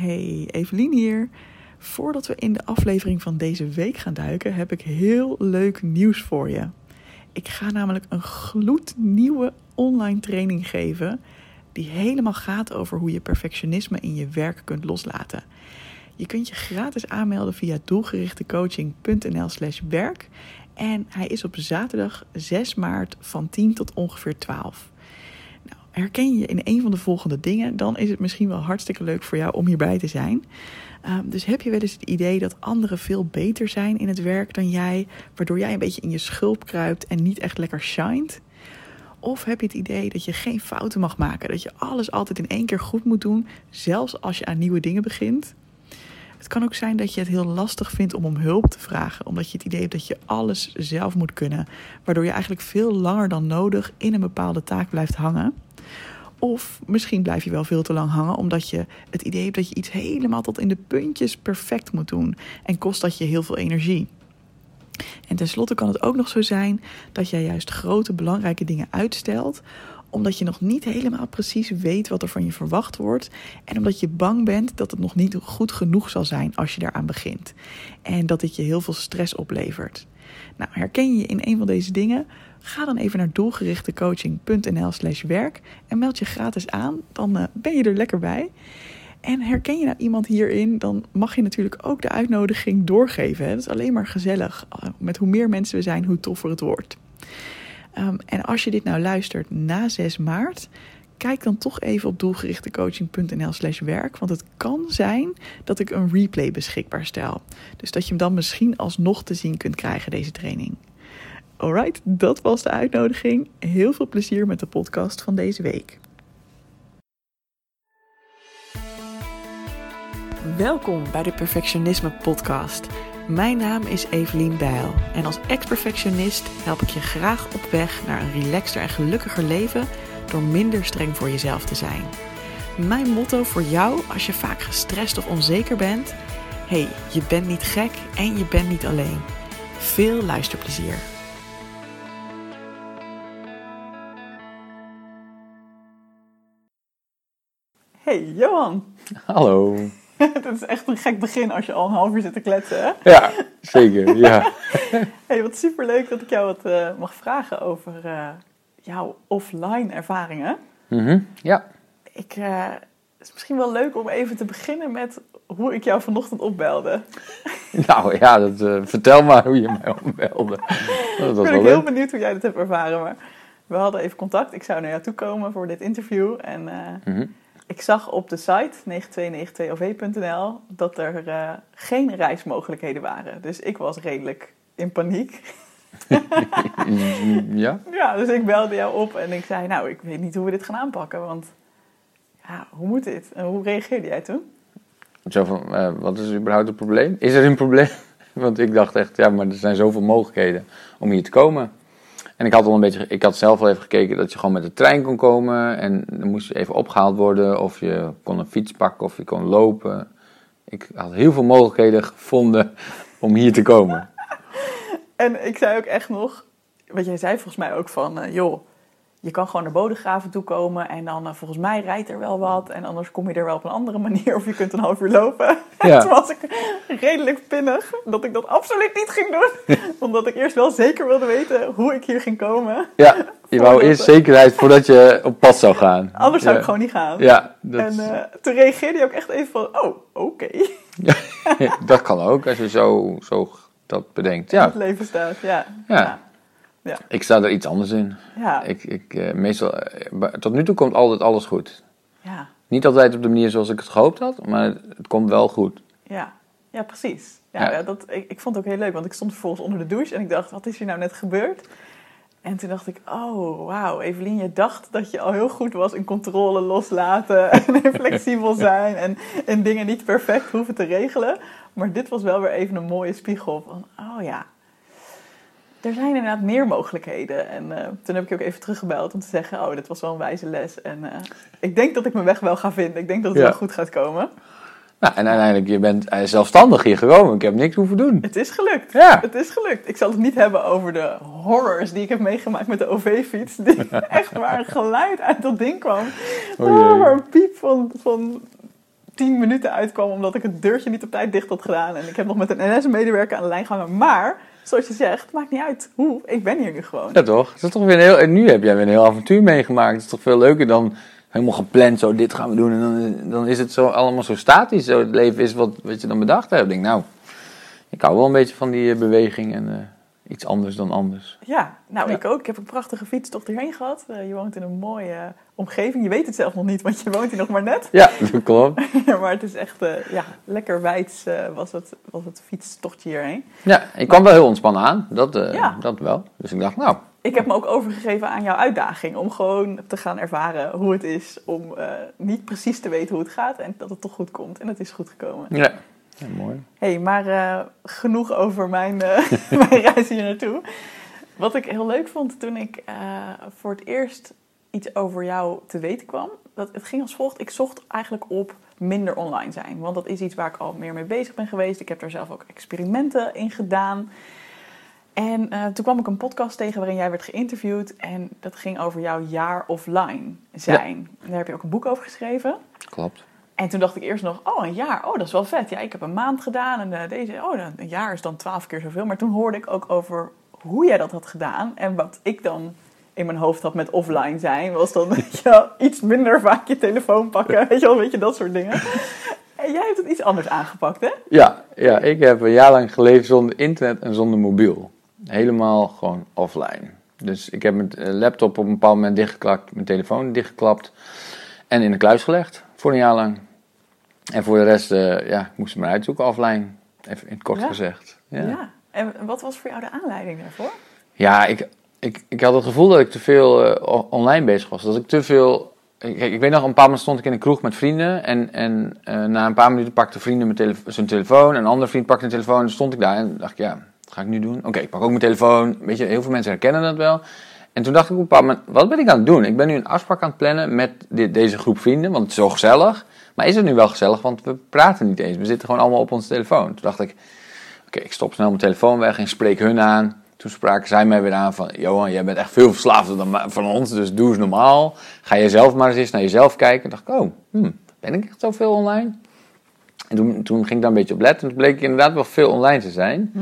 Hey, Evelien hier. Voordat we in de aflevering van deze week gaan duiken, heb ik heel leuk nieuws voor je. Ik ga namelijk een gloednieuwe online training geven die helemaal gaat over hoe je perfectionisme in je werk kunt loslaten. Je kunt je gratis aanmelden via doelgerichtecoaching.nl/slash werk. En hij is op zaterdag 6 maart van 10 tot ongeveer 12. Herken je in een van de volgende dingen, dan is het misschien wel hartstikke leuk voor jou om hierbij te zijn. Um, dus heb je wel eens het idee dat anderen veel beter zijn in het werk dan jij, waardoor jij een beetje in je schulp kruipt en niet echt lekker shined? Of heb je het idee dat je geen fouten mag maken, dat je alles altijd in één keer goed moet doen, zelfs als je aan nieuwe dingen begint? Het kan ook zijn dat je het heel lastig vindt om om hulp te vragen, omdat je het idee hebt dat je alles zelf moet kunnen, waardoor je eigenlijk veel langer dan nodig in een bepaalde taak blijft hangen. Of misschien blijf je wel veel te lang hangen omdat je het idee hebt dat je iets helemaal tot in de puntjes perfect moet doen en kost dat je heel veel energie. En tenslotte kan het ook nog zo zijn dat jij juist grote belangrijke dingen uitstelt omdat je nog niet helemaal precies weet wat er van je verwacht wordt. En omdat je bang bent dat het nog niet goed genoeg zal zijn als je daaraan begint. En dat dit je heel veel stress oplevert. Nou, herken je je in een van deze dingen? Ga dan even naar doelgerichtecoaching.nl slash werk en meld je gratis aan. Dan uh, ben je er lekker bij. En herken je nou iemand hierin, dan mag je natuurlijk ook de uitnodiging doorgeven. Dat is alleen maar gezellig. Met hoe meer mensen we zijn, hoe toffer het wordt. Um, en als je dit nou luistert na 6 maart, kijk dan toch even op doelgerichtecoaching.nl slash werk. Want het kan zijn dat ik een replay beschikbaar stel. Dus dat je hem dan misschien alsnog te zien kunt krijgen, deze training. Alright, dat was de uitnodiging. Heel veel plezier met de podcast van deze week. Welkom bij de Perfectionisme Podcast. Mijn naam is Evelien Bijl en als ex-perfectionist help ik je graag op weg naar een relaxter en gelukkiger leven door minder streng voor jezelf te zijn. Mijn motto voor jou als je vaak gestrest of onzeker bent: hey, je bent niet gek en je bent niet alleen. Veel luisterplezier. Hey Johan. Hallo. Het is echt een gek begin als je al een half uur zit te kletsen. Hè? Ja, zeker. Ja. hey, wat superleuk dat ik jou wat uh, mag vragen over uh, jouw offline ervaringen. Mm -hmm. Ja. Ik, uh, het is misschien wel leuk om even te beginnen met hoe ik jou vanochtend opbelde. Nou ja, dat, vertel maar hoe je mij opbelde. Dat was ik ben heel benieuwd hoe jij dit hebt ervaren. Maar we hadden even contact. Ik zou naar jou toe komen voor dit interview. En mm -hmm ik zag op de site 9292ov.nl dat er uh, geen reismogelijkheden waren. Dus ik was redelijk in paniek. ja? Ja, dus ik belde jou op en ik zei, nou, ik weet niet hoe we dit gaan aanpakken, want ja, hoe moet dit? En hoe reageerde jij toen? Zo van, uh, wat is überhaupt het probleem? Is er een probleem? Want ik dacht echt, ja, maar er zijn zoveel mogelijkheden om hier te komen. En ik had al een beetje, ik had zelf al even gekeken dat je gewoon met de trein kon komen. En dan moest je even opgehaald worden. Of je kon een fiets pakken of je kon lopen. Ik had heel veel mogelijkheden gevonden om hier te komen. En ik zei ook echt nog, wat jij zei volgens mij ook van, uh, joh, je kan gewoon naar Bodegraven toe komen en dan uh, volgens mij rijdt er wel wat. En anders kom je er wel op een andere manier of je kunt een half uur lopen. Ja. toen was ik redelijk pinnig dat ik dat absoluut niet ging doen. Omdat ik eerst wel zeker wilde weten hoe ik hier ging komen. Ja, je wou eerst zekerheid voordat je op pad zou gaan. Anders zou ik gewoon niet gaan. Ja, dat... En uh, toen reageerde je ook echt even van, oh, oké. Okay. Ja, dat kan ook als je zo, zo dat bedenkt. Ja. het leven staat, ja. ja. Ja. Ik sta er iets anders in. Ja. Ik, ik, uh, meestal, uh, tot nu toe komt altijd alles goed. Ja. Niet altijd op de manier zoals ik het gehoopt had, maar het komt wel goed. Ja, ja precies. Ja, ja. dat, ik, ik vond het ook heel leuk, want ik stond vervolgens onder de douche en ik dacht, wat is hier nou net gebeurd? En toen dacht ik, oh wauw, Evelien, je dacht dat je al heel goed was in controle loslaten en flexibel zijn en, en dingen niet perfect hoeven te regelen. Maar dit was wel weer even een mooie spiegel van, oh ja, er zijn inderdaad meer mogelijkheden. En uh, toen heb ik je ook even teruggebeld om te zeggen: Oh, dit was wel een wijze les. En uh, ik denk dat ik mijn weg wel ga vinden. Ik denk dat het ja. wel goed gaat komen. Nou, en uiteindelijk, je bent eh, zelfstandig hier gekomen. Ik heb niks hoeven doen. Het is gelukt. Ja. Het is gelukt. Ik zal het niet hebben over de horrors die ik heb meegemaakt met de OV-fiets. Die echt waar een geluid uit dat ding kwam. Oh, oh een piep van, van tien minuten uitkwam omdat ik het deurtje niet op tijd dicht had gedaan. En ik heb nog met een NS-medewerker aan de lijn gehangen. Maar, zoals je zegt, maakt niet uit hoe. Ik ben hier nu gewoon. Ja, toch? Is toch weer een heel, en nu heb jij weer een heel avontuur meegemaakt. Het is toch veel leuker dan helemaal gepland, zo dit gaan we doen. En dan, dan is het zo allemaal zo statisch. Zo, het leven is wat, wat je dan bedacht hebt. Ik denk, nou, ik hou wel een beetje van die eh, beweging en eh, iets anders dan anders. Ja, nou Ja. ik ook. Ik heb een prachtige fietstocht hierheen gehad. Eh, je woont in een mooie omgeving. Je weet het zelf nog niet, want je woont hier nog maar net. Ja, dat klopt. maar het is echt eh, ja, lekker wijds eh, was, het, was het fietstochtje hierheen. Ja, ik kwam wel heel ontspannen aan. Dat, eh, Ja. dat wel. Dus ik dacht, nou, Ik heb me ook overgegeven aan jouw uitdaging. Om gewoon te gaan ervaren hoe het is. Om eh, niet precies te weten hoe het gaat. En dat het toch goed komt. En het is goed gekomen. ja. Ja mooi. hey, maar eh, genoeg over mijn, eh, mijn reis hier naartoe. Wat ik heel leuk vond toen ik eh, voor het eerst iets over jou te weten kwam. Dat, het ging als volgt. Ik zocht eigenlijk op minder online zijn. Want dat is iets waar ik al meer mee bezig ben geweest. Ik heb daar zelf ook experimenten in gedaan. En toen kwam ik een podcast tegen waarin jij werd geïnterviewd. En dat ging over jouw jaar offline zijn. En daar heb je ook een boek over geschreven. Klopt. En toen dacht ik eerst nog, oh, een jaar, oh, dat is wel vet. Ja, ik heb een maand gedaan en eh, deze, oh, dan- een jaar is dan twaalf keer zoveel. Maar toen hoorde ik ook over hoe jij dat had gedaan. En wat ik dan in mijn hoofd had met offline zijn, was dan weet je, wel, iets minder vaak je telefoon pakken. Weet je wel, weet je, dat soort dingen. En jij hebt het iets anders aangepakt, hè? Ja, ja, ik heb een jaar lang geleefd zonder internet en zonder mobiel. Helemaal gewoon offline. Dus ik heb mijn eh, laptop op een bepaald moment dichtgeklapt, mijn telefoon dichtgeklapt en in de kluis gelegd voor een jaar lang. En voor de rest, eh, ja, ik moest het maar uitzoeken offline. Even in het kort Ja. gezegd. Ja. Ja, En wat was voor jou de aanleiding daarvoor? ja ik, ik, ik had het gevoel dat ik te veel eh, online bezig was. Dat ik te veel. Kijk, ik weet nog, een paar maanden stond ik in een kroeg met vrienden. En, en eh, na een paar minuten pakte vrienden mijn tele- zijn telefoon. En een andere vriend pakte een telefoon. En stond ik daar en dacht ik, ja, wat ga ik nu doen? Oké, ik pak ook mijn telefoon. Weet je, heel veel mensen herkennen dat wel. En toen dacht ik op een bepaald moment, wat ben ik aan het doen? Ik ben nu een afspraak aan het plannen met dit, deze groep vrienden, want het is zo gezellig. Maar is het nu wel gezellig? Want we praten niet eens. We zitten gewoon allemaal op onze telefoon. Toen dacht ik, oké, ik stop snel mijn telefoon weg en spreek hun aan. Toen spraken zij mij weer aan van, Johan, jij bent echt veel verslaafder dan van ons, dus doe eens normaal. Ga je zelf maar eens eens naar jezelf kijken. Dacht ik, oh, hmm, ben ik echt zoveel online? En toen, toen ging ik daar een beetje op letten. En toen bleek ik inderdaad wel veel online te zijn.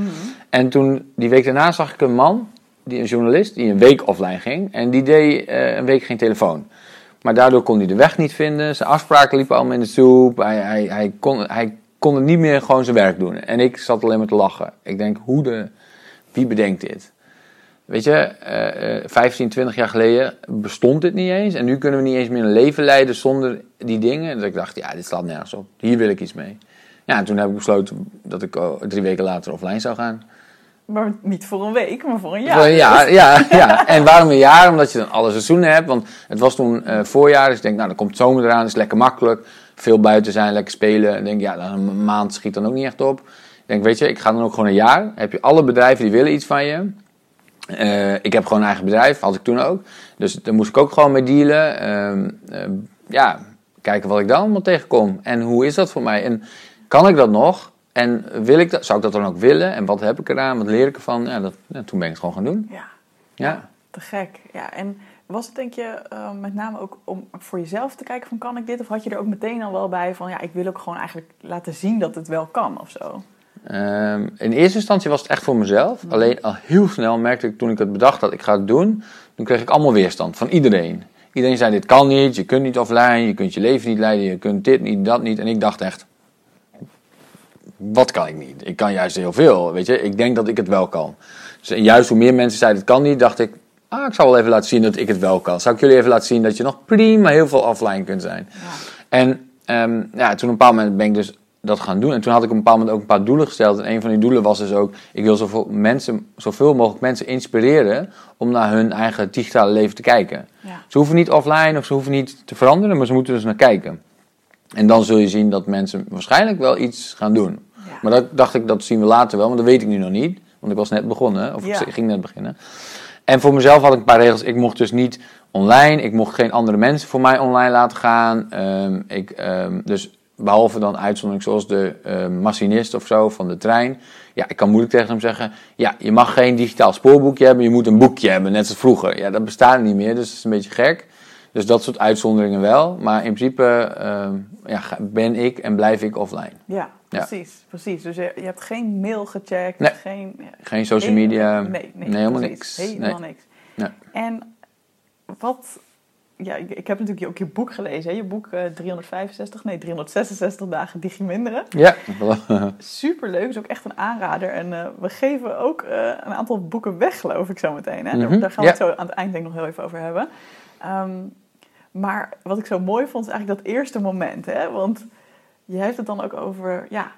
En toen, die week daarna, zag ik een man, die, een journalist, die een week offline ging. En die deed eh, een week geen telefoon. Maar daardoor kon hij de weg niet vinden. Zijn afspraken liepen allemaal in de soep. Hij, hij, kon, hij kon het niet meer gewoon zijn werk doen. En ik zat alleen maar te lachen. Ik denk, hoe de... Wie bedenkt dit? Weet je, eh, eh, 15, 20 jaar geleden bestond dit niet eens. En nu kunnen we niet eens meer een leven leiden zonder die dingen. Dus ik dacht, ja, dit slaat nergens op. Hier wil ik iets mee. Ja, en toen heb ik besloten dat ik oh, drie weken later offline zou gaan. Maar niet voor een week, maar voor een Ja, jaar. ja, ja, ja. En waarom een jaar? Omdat je dan alle seizoenen hebt. Want het was toen eh, voorjaar. Dus ik denk, nou, dan komt zomer eraan. is lekker makkelijk. Veel buiten zijn, lekker spelen. En denk, ja, dan een maand schiet dan ook niet echt op. Ik denk, weet je, ik ga dan ook gewoon een jaar. Dan heb je alle bedrijven die willen iets van je. Eh, ik heb gewoon een eigen bedrijf, had ik toen ook. Dus daar moest ik ook gewoon mee dealen. Ehm, ehm, ja, kijken wat ik dan allemaal tegenkom. En hoe is dat voor mij? En kan ik dat nog? En wil ik dat, zou ik dat dan ook willen? En wat heb ik eraan? Wat leer ik ervan? Ja, dat, ja, toen ben ik het gewoon gaan doen. Ja. Ja. Te gek. Ja, en was het denk je eh, met name ook om voor jezelf te kijken van kan ik dit? Of had je er ook meteen al wel bij van ja, ik wil ook gewoon eigenlijk laten zien dat het wel kan of zo? Ehm, in eerste instantie was het echt voor mezelf. Alleen al heel snel merkte ik toen ik het bedacht dat ik ga het doen, toen kreeg ik allemaal weerstand van iedereen. Iedereen zei dit kan niet, je kunt niet offline, je kunt je leven niet leiden, je kunt dit niet, dat niet. En ik dacht echt, wat kan ik niet? Ik kan juist heel veel, weet je. Ik denk dat ik het wel kan. Dus en juist hoe meer mensen zeiden het kan niet, dacht ik, ah, ik zal wel even laten zien dat ik het wel kan. Zou ik jullie even laten zien dat je nog prima heel veel offline kunt zijn. Ja. En ehm, ja, toen op een bepaald moment ben ik dus dat gaan doen. En toen had ik op een bepaald moment ook een paar doelen gesteld. En een van die doelen was dus ook, ik wil zoveel, mensen, zoveel mogelijk mensen inspireren om naar hun eigen digitale leven te kijken. Ja. Ze hoeven niet offline of ze hoeven niet te veranderen, maar ze moeten dus naar kijken. En dan zul je zien dat mensen waarschijnlijk wel iets gaan doen. Maar dat dacht ik, dat zien we later wel, want dat weet ik nu nog niet. Want ik was net begonnen, of Ja. ik ging net beginnen. En voor mezelf had ik een paar regels. Ik mocht dus niet online, ik mocht geen andere mensen voor mij online laten gaan. Ehm, ik, ehm, dus behalve dan uitzondering zoals de ehm, machinist of zo van de trein. Ja, ik kan moeilijk tegen hem zeggen, ja, je mag geen digitaal spoorboekje hebben, je moet een boekje hebben, net als vroeger. Ja, dat bestaat niet meer, dus dat is een beetje gek. Dus dat soort uitzonderingen wel. Maar in principe ja, ben ik en blijf ik offline. Ja. Precies. precies. Dus je, je hebt geen mail gecheckt, Nee. geen... Geen social geen- media. Nee, nee, helemaal niks. Helemaal niks. En wat... Ja, ik, ik heb natuurlijk ook je boek gelezen. Hè? Je boek eh 365, nee 366 dagen digiminderen. Ja, Superleuk, is ook echt een aanrader. En eh, we geven ook eh, een aantal boeken weg, geloof ik, zo meteen. Hè? Daar, Mhm, daar gaan we het zo aan het eind denk ik nog heel even over hebben. Ehm, maar wat ik zo mooi vond, is eigenlijk dat eerste moment. Hè? Want je heeft het dan ook over, ja,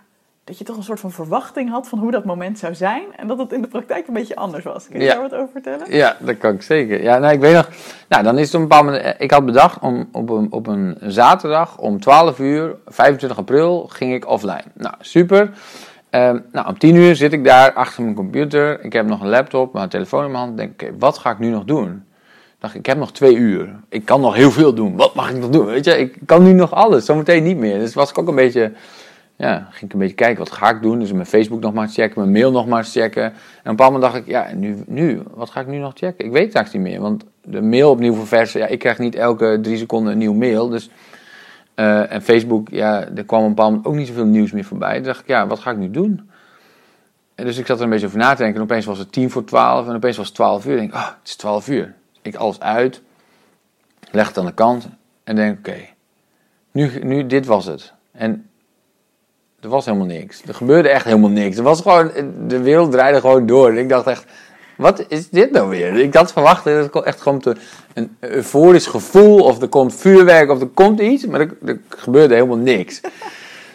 dat je toch een soort van verwachting had van hoe dat moment zou zijn. En dat het in de praktijk een beetje anders was. Kun je Ja. daar wat over vertellen? Ja, dat kan ik zeker. Ja, nou, ik weet nog. Nou, dan is het een bepaald moment. eh, Ik had bedacht om op een, op een zaterdag om 12 uur, 25 april, ging ik offline. Nou, super. Ehm, nou, om 10 uur zit ik daar achter mijn computer. Ik heb nog een laptop, mijn telefoon in mijn hand. Denk, oké, wat ga ik nu nog doen? Ik dacht, ik heb nog twee uur. Ik kan nog heel veel doen. Wat mag ik nog doen? Weet je, ik kan nu nog alles. Zometeen niet meer. Dus was ik ook een beetje ja, ging ik een beetje kijken, wat ga ik doen? Dus mijn Facebook nog maar checken, mijn mail nog maar checken. En op een bepaald moment dacht ik, ja, nu, nu, wat ga ik nu nog checken? Ik weet het eigenlijk niet meer, want de mail opnieuw verversen, ja, ik krijg niet elke drie seconden een nieuw mail. Dus, eh, en Facebook, ja, er kwam op een bepaald moment ook niet zoveel nieuws meer voorbij. Toen dacht ik, ja, wat ga ik nu doen? En dus ik zat er een beetje over na te denken en opeens was het tien voor twaalf en opeens was het twaalf uur. Ik denk, ah, het is twaalf uur. Ik alles uit, leg het aan de kant en denk, oké, nu, nu, dit was het. En er was helemaal niks. Er gebeurde echt helemaal niks. Er was gewoon, de wereld draaide gewoon door. En ik dacht echt, wat is dit nou weer? Ik had verwacht dat er echt komt een, euforisch gevoel, of er komt vuurwerk, of er komt iets, maar er, er gebeurde helemaal niks.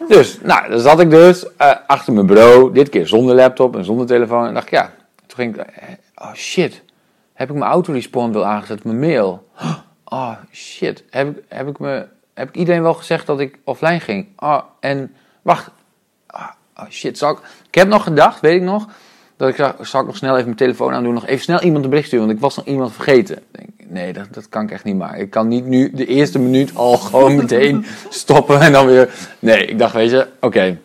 Dus, nou, dan zat ik dus eh, achter mijn bureau, dit keer zonder laptop en zonder telefoon. En dacht ik, ja, toen ging ik, eh, oh shit, heb ik mijn autorespond wel aangezet, mijn mail? Oh shit, heb ik, heb ik, me, heb ik iedereen wel gezegd dat ik offline ging? Oh, en wacht, oh shit, zal ik, ik heb nog gedacht, weet ik nog, dat ik zag, zal ik nog snel even mijn telefoon aandoen, nog even snel iemand een bericht sturen, want ik was nog iemand vergeten. Denk, nee, dat, dat kan ik echt niet maken. Ik kan niet nu de eerste minuut al gewoon meteen stoppen en dan weer. Nee, ik dacht, weet je, oké.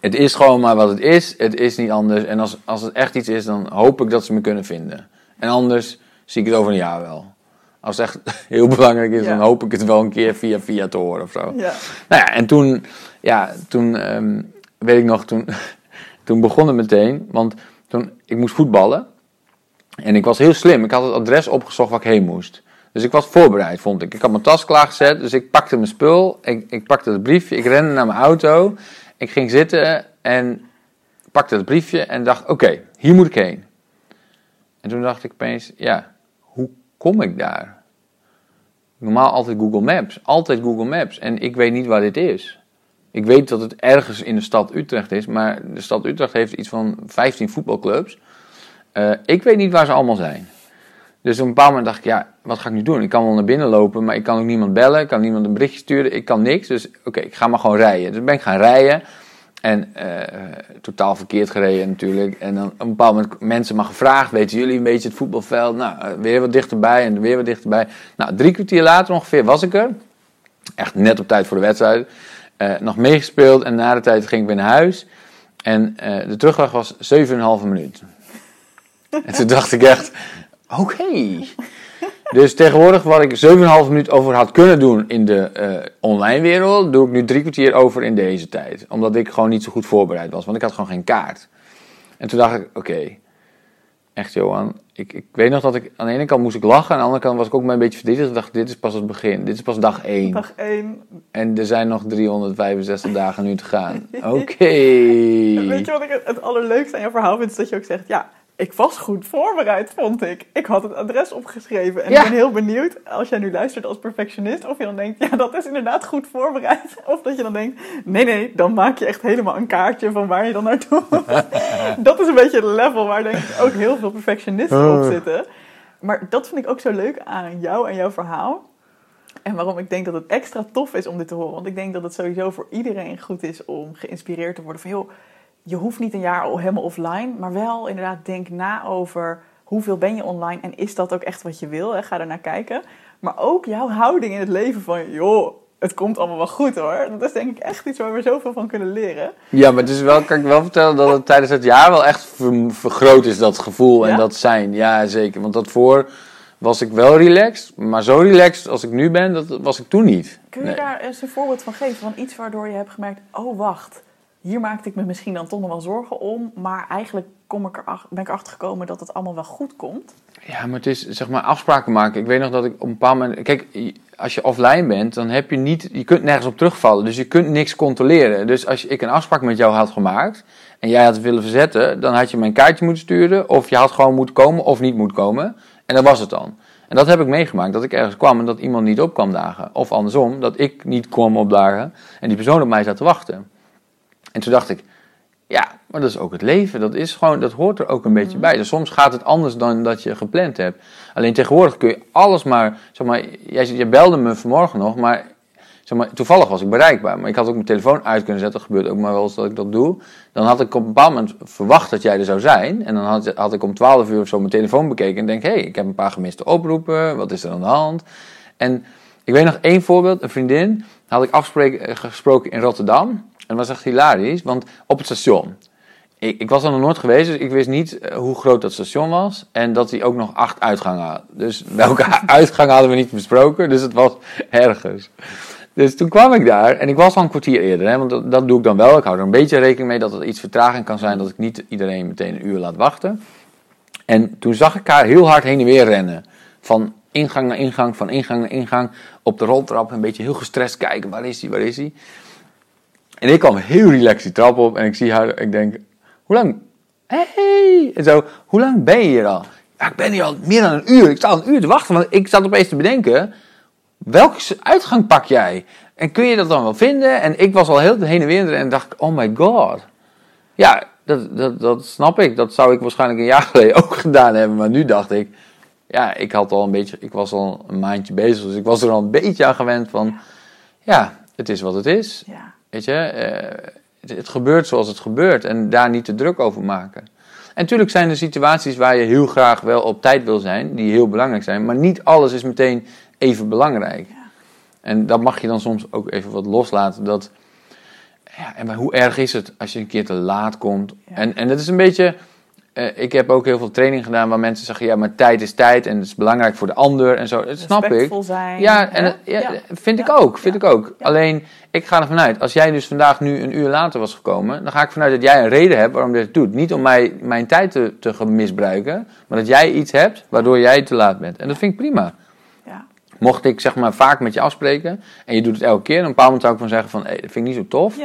Het is gewoon maar wat het is. Het is niet anders. En als, als het echt iets is, dan hoop ik dat ze me kunnen vinden. En anders zie ik het over een jaar wel. Als het echt heel belangrijk is, Ja. dan hoop ik het wel een keer via via te horen of zo. Ja. Nou ja, en toen, ja, toen ehm, weet ik nog, toen, toen begon het meteen. Want toen, ik moest voetballen. En ik was heel slim. Ik had het adres opgezocht waar ik heen moest. Dus ik was voorbereid, vond ik. Ik had mijn tas klaargezet, dus ik pakte mijn spul. Ik, ik pakte het briefje, ik rende naar mijn auto. Ik ging zitten en pakte het briefje en dacht, oké, hier moet ik heen. En toen dacht ik opeens, ja, hoe kom ik daar? Normaal altijd Google Maps. Altijd Google Maps. En ik weet niet waar dit is. Ik weet dat het ergens in de stad Utrecht is, maar de stad Utrecht heeft iets van 15 voetbalclubs. Eh, ik weet niet waar ze allemaal zijn. Dus op een bepaald moment dacht ik, ja, wat ga ik nu doen? Ik kan wel naar binnen lopen, maar ik kan ook niemand bellen, ik kan niemand een berichtje sturen, ik kan niks. Dus oké, ik ga maar gewoon rijden. Dus ben ik gaan rijden. En eh, totaal verkeerd gereden natuurlijk. En dan op een bepaald moment mensen maar gevraagd, weten jullie een beetje het voetbalveld? Nou, eh, weer wat dichterbij en weer wat dichterbij. Nou, drie kwartier later ongeveer was ik er. Echt net op tijd voor de wedstrijd. Eh, nog meegespeeld en na de tijd ging ik weer naar huis. En de terugweg was 7,5 minuut. en toen dacht ik echt, oké. Dus tegenwoordig wat ik 7,5 minuut over had kunnen doen in de eh, online wereld, doe ik nu drie kwartier over in deze tijd. Omdat ik gewoon niet zo goed voorbereid was, want ik had gewoon geen kaart. En toen dacht ik, oké, echt Johan, ik, ik weet nog dat ik aan de ene kant moest ik lachen, aan de andere kant was ik ook maar een beetje verdrietig. Ik dacht, dit is pas het begin, dit is pas dag 1. Dag 1. En er zijn nog 365 dagen nu te gaan. Oké. Weet je wat ik het, het allerleukste aan jouw verhaal vind? Is dat je ook zegt, ja, ik was goed voorbereid, vond ik. Ik had het adres opgeschreven. En Ja. ik ben heel benieuwd, als jij nu luistert als perfectionist, of je dan denkt, ja, dat is inderdaad goed voorbereid. Of dat je dan denkt, nee, nee, dan maak je echt helemaal een kaartje van waar je dan naartoe moet. dat is een beetje het level waar denk ik ook heel veel perfectionisten op Oh. zitten. Maar dat vind ik ook zo leuk aan jou en jouw verhaal. En waarom ik denk dat het extra tof is om dit te horen. Want ik denk dat het sowieso voor iedereen goed is om geïnspireerd te worden. Van joh, je hoeft niet een jaar al helemaal offline. Maar wel inderdaad denk na over hoeveel ben je online. En is dat ook echt wat je wil? Hè? Ga er naar kijken. Maar ook jouw houding in het leven van joh, het komt allemaal wel goed hoor. Dat is denk ik echt iets waar we zoveel van kunnen leren. Ja, maar het is wel, kan ik wel vertellen dat het tijdens het jaar wel echt ver- vergroot is, dat gevoel Ja? en dat zijn. Ja, zeker. Want dat voor was ik wel relaxed. Maar zo relaxed als ik nu ben, dat was ik toen niet. Kun je Nee. daar eens een voorbeeld van geven? Van iets waardoor je hebt gemerkt, oh wacht, hier maakte ik me misschien dan toch nog wel zorgen om. Maar eigenlijk kom ik er ben ik achter gekomen dat het allemaal wel goed komt. Ja, maar het is zeg maar afspraken maken. Ik weet nog dat ik op een bepaald moment. Kijk, als je offline bent, dan heb je niet. Je kunt nergens op terugvallen. Dus je kunt niks controleren. Dus als ik een afspraak met jou had gemaakt. en jij had willen verzetten. dan had je mijn kaartje moeten sturen. of je had gewoon moeten komen of niet moeten komen. En dat was het dan. En dat heb ik meegemaakt. Dat ik ergens kwam en dat iemand niet op kwam dagen. Of andersom, dat ik niet kwam opdagen. en die persoon op mij zat te wachten. En toen dacht ik. Ja, maar dat is ook het leven. Dat, is gewoon, dat hoort er ook een beetje bij. Dus soms gaat het anders dan dat je gepland hebt. Alleen tegenwoordig kun je alles maar... Zeg maar jij, je belde me vanmorgen nog, maar, zeg maar toevallig was ik bereikbaar. Maar ik had ook mijn telefoon uit kunnen zetten. Dat gebeurt ook maar wel eens dat ik dat doe. Dan had ik op een bepaald moment verwacht dat jij er zou zijn. En dan had, had ik om 12 uur of zo mijn telefoon bekeken. En denk, hé, hey, ik heb een paar gemiste oproepen. Wat is er aan de hand? En ik weet nog één voorbeeld. Een vriendin had ik afspreken, gesproken in Rotterdam. En dat was echt hilarisch, want op het station. Ik, ik was er nog nooit geweest, dus ik wist niet eh, hoe groot dat station was. En dat hij ook nog acht uitgangen had. Dus welke uitgang hadden we niet besproken, dus het was ergens. Dus toen kwam ik daar en ik was al een kwartier eerder, hè, want dat, dat doe ik dan wel. Ik hou er een beetje rekening mee dat er iets vertraging kan zijn, dat ik niet iedereen meteen een uur laat wachten. En toen zag ik haar heel hard heen en weer rennen. Van ingang naar ingang, van ingang naar ingang. Op de roltrap een beetje heel gestrest kijken, waar is hij, waar is hij? En ik kwam heel relaxed die trap op en ik zie haar, ik denk, hoe lang? Hey! En zo, hoe lang ben je hier al? Ja, ik ben hier al meer dan een uur. Ik sta al een uur te wachten, want ik zat opeens te bedenken, welke uitgang pak jij? En kun je dat dan wel vinden? En ik was al heel heen en weer en dacht, oh my god. Ja, dat, dat, dat snap ik. Dat zou ik waarschijnlijk een jaar geleden ook gedaan hebben. Maar nu dacht ik, ja, ik had al een beetje, ik was al een maandje bezig, dus ik was er al een beetje aan gewend van, ja, het is wat het is. Ja. Weet je, eh, het, het gebeurt zoals het gebeurt en daar niet te druk over maken. En natuurlijk zijn er situaties waar je heel graag wel op tijd wil zijn, die heel belangrijk zijn, maar niet alles is meteen even belangrijk. En dat mag je dan soms ook even wat loslaten. Dat, ja, en maar hoe erg is het als je een keer te laat komt? Ja. En, en dat is een beetje. Eh, ik heb ook heel veel training gedaan waar mensen zeggen: ja, maar tijd is tijd en het is belangrijk voor de ander en zo. Dat snap ik. Zijn. Ja, en het- ja, Ja. vind ik ook. Vind ik ook. Alleen, ik ga ervan uit, als jij dus vandaag nu een uur later was gekomen, dan ga ik vanuit dat jij een reden hebt waarom je dit doet. Niet om mij, mijn tijd te, te misbruiken, maar dat jij iets hebt waardoor jij te laat bent. En dat vind ik prima. Mocht ik zeg maar vaak met je afspreken en je doet het elke keer, dan een bepaald moment zou ik van zeggen van, hé, dat vind ik niet zo tof.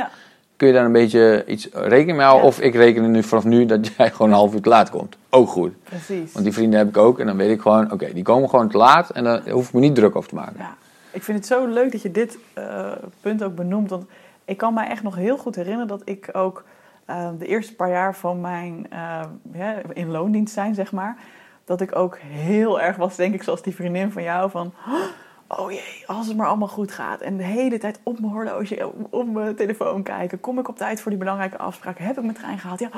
Kun je daar een beetje iets rekening mee houden? Ja. Of ik reken er nu vanaf nu dat jij gewoon een half uur te laat komt. Ook goed. precies. Want die vrienden heb ik ook en dan weet ik gewoon, oké, die komen gewoon te laat en daar hoef ik me niet druk over te maken. Ja, ik vind het zo leuk dat je dit eh, punt ook benoemt. Want ik kan mij echt nog heel goed herinneren dat ik ook eh, de eerste paar jaar van mijn ja, in loondienst zijn, zeg maar. Dat ik ook heel erg was, denk ik, zoals die vriendin van jou. Van, oh jee, als het maar allemaal goed gaat. En de hele tijd op mijn horloge, op mijn telefoon kijken. Kom ik op tijd voor die belangrijke afspraak? Heb ik mijn trein gehaald? Ja.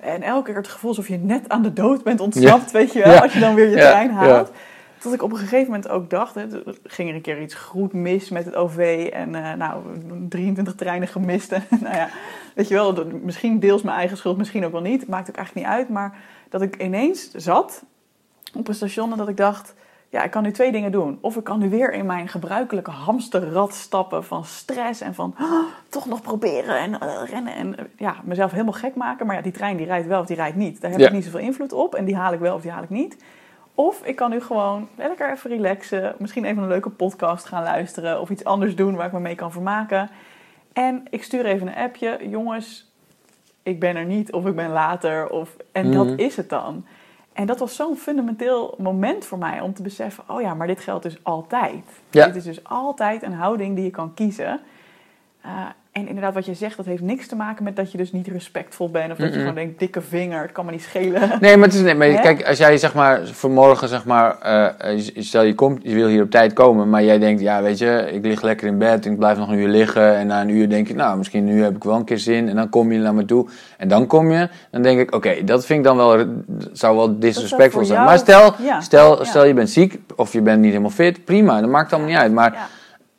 En elke keer het gevoel alsof je net aan de dood bent ontsnapt, weet je wel. Ja. Als je dan weer je Ja, trein haalt. Tot ik op een gegeven moment ook dacht, hè, er ging er een keer iets goed mis met het OV en eh, nou, 23 treinen gemist. En, nou ja, weet je wel, misschien deels mijn eigen schuld, misschien ook wel niet. Maakt ook eigenlijk niet uit. Maar dat ik ineens zat op een station en dat ik dacht, ja, ik kan nu twee dingen doen. Of ik kan nu weer in mijn gebruikelijke hamsterrad stappen van stress en van "Ah, toch nog proberen en eh, rennen en eh, ja, mezelf helemaal gek maken. Maar ja, die trein die rijdt wel of die rijdt niet. Daar heb Ja. ik niet zoveel invloed op en die haal ik wel of die haal ik niet. Of ik kan nu gewoon lekker even relaxen. Misschien even een leuke podcast gaan luisteren. Of iets anders doen waar ik me mee kan vermaken. En ik stuur even een appje. Jongens, ik ben er niet of ik ben later. Of, en dat is het dan. En dat was zo'n fundamenteel moment voor mij om te beseffen: oh ja, maar dit geldt dus altijd. Ja. Dit is dus altijd een houding die je kan kiezen. Eh, en inderdaad, wat je zegt, dat heeft niks te maken met dat je dus niet respectvol bent. Of dat je gewoon denkt: dikke vinger, het kan me niet schelen. Nee, maar, het is, nee, maar kijk, als jij zeg maar vanmorgen zeg maar, eh, je- stel je komt, je wil hier op tijd komen, maar jij denkt, ja weet je, ik lig lekker in bed en ik blijf nog een uur liggen en na een uur denk ik, nou misschien nu heb ik wel een keer zin en dan kom je naar me toe en dan kom je, dan denk ik, oké, dat vind ik dan wel, zou wel disrespectvol zijn. jou- Maar stel, Ja. stel, Ja. stel je bent ziek of je bent niet helemaal fit, prima, dat maakt allemaal niet uit. Maar Ja.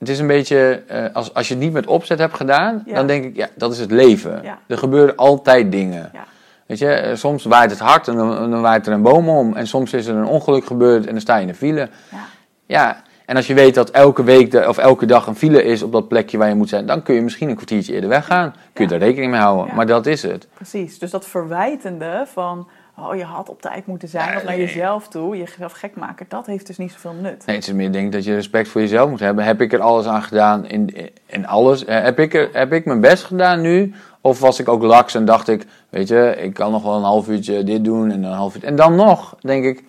Het is een beetje, eh, als, als je het niet met opzet hebt gedaan, Ja. dan denk ik, ja, dat is het leven. Ja. Er gebeuren altijd dingen. Ja. Weet je, eh, soms waait het hard en dan, dan waait er een boom om. En soms is er een ongeluk gebeurd en dan sta je in de file. Ja. Ja, en als je weet dat elke week de, of elke dag een file is op dat plekje waar je moet zijn, dan kun je misschien een kwartiertje eerder weggaan. Kun je daar rekening mee houden. Maar dat is het. Precies. Dus dat verwijtende van, oh je had op tijd moeten zijn, Ja, of naar nee. jezelf toe, jezelf gek maken, dat heeft dus niet zoveel nut. Nee, het is meer denk dat je respect voor jezelf moet hebben. Heb ik er alles aan gedaan in, in alles? Eh, Heb ik, er, heb ik mijn best gedaan nu? Of was ik ook laks en dacht ik, weet je, ik kan nog wel een half uurtje dit doen en een half uurtje. En dan nog, denk ik,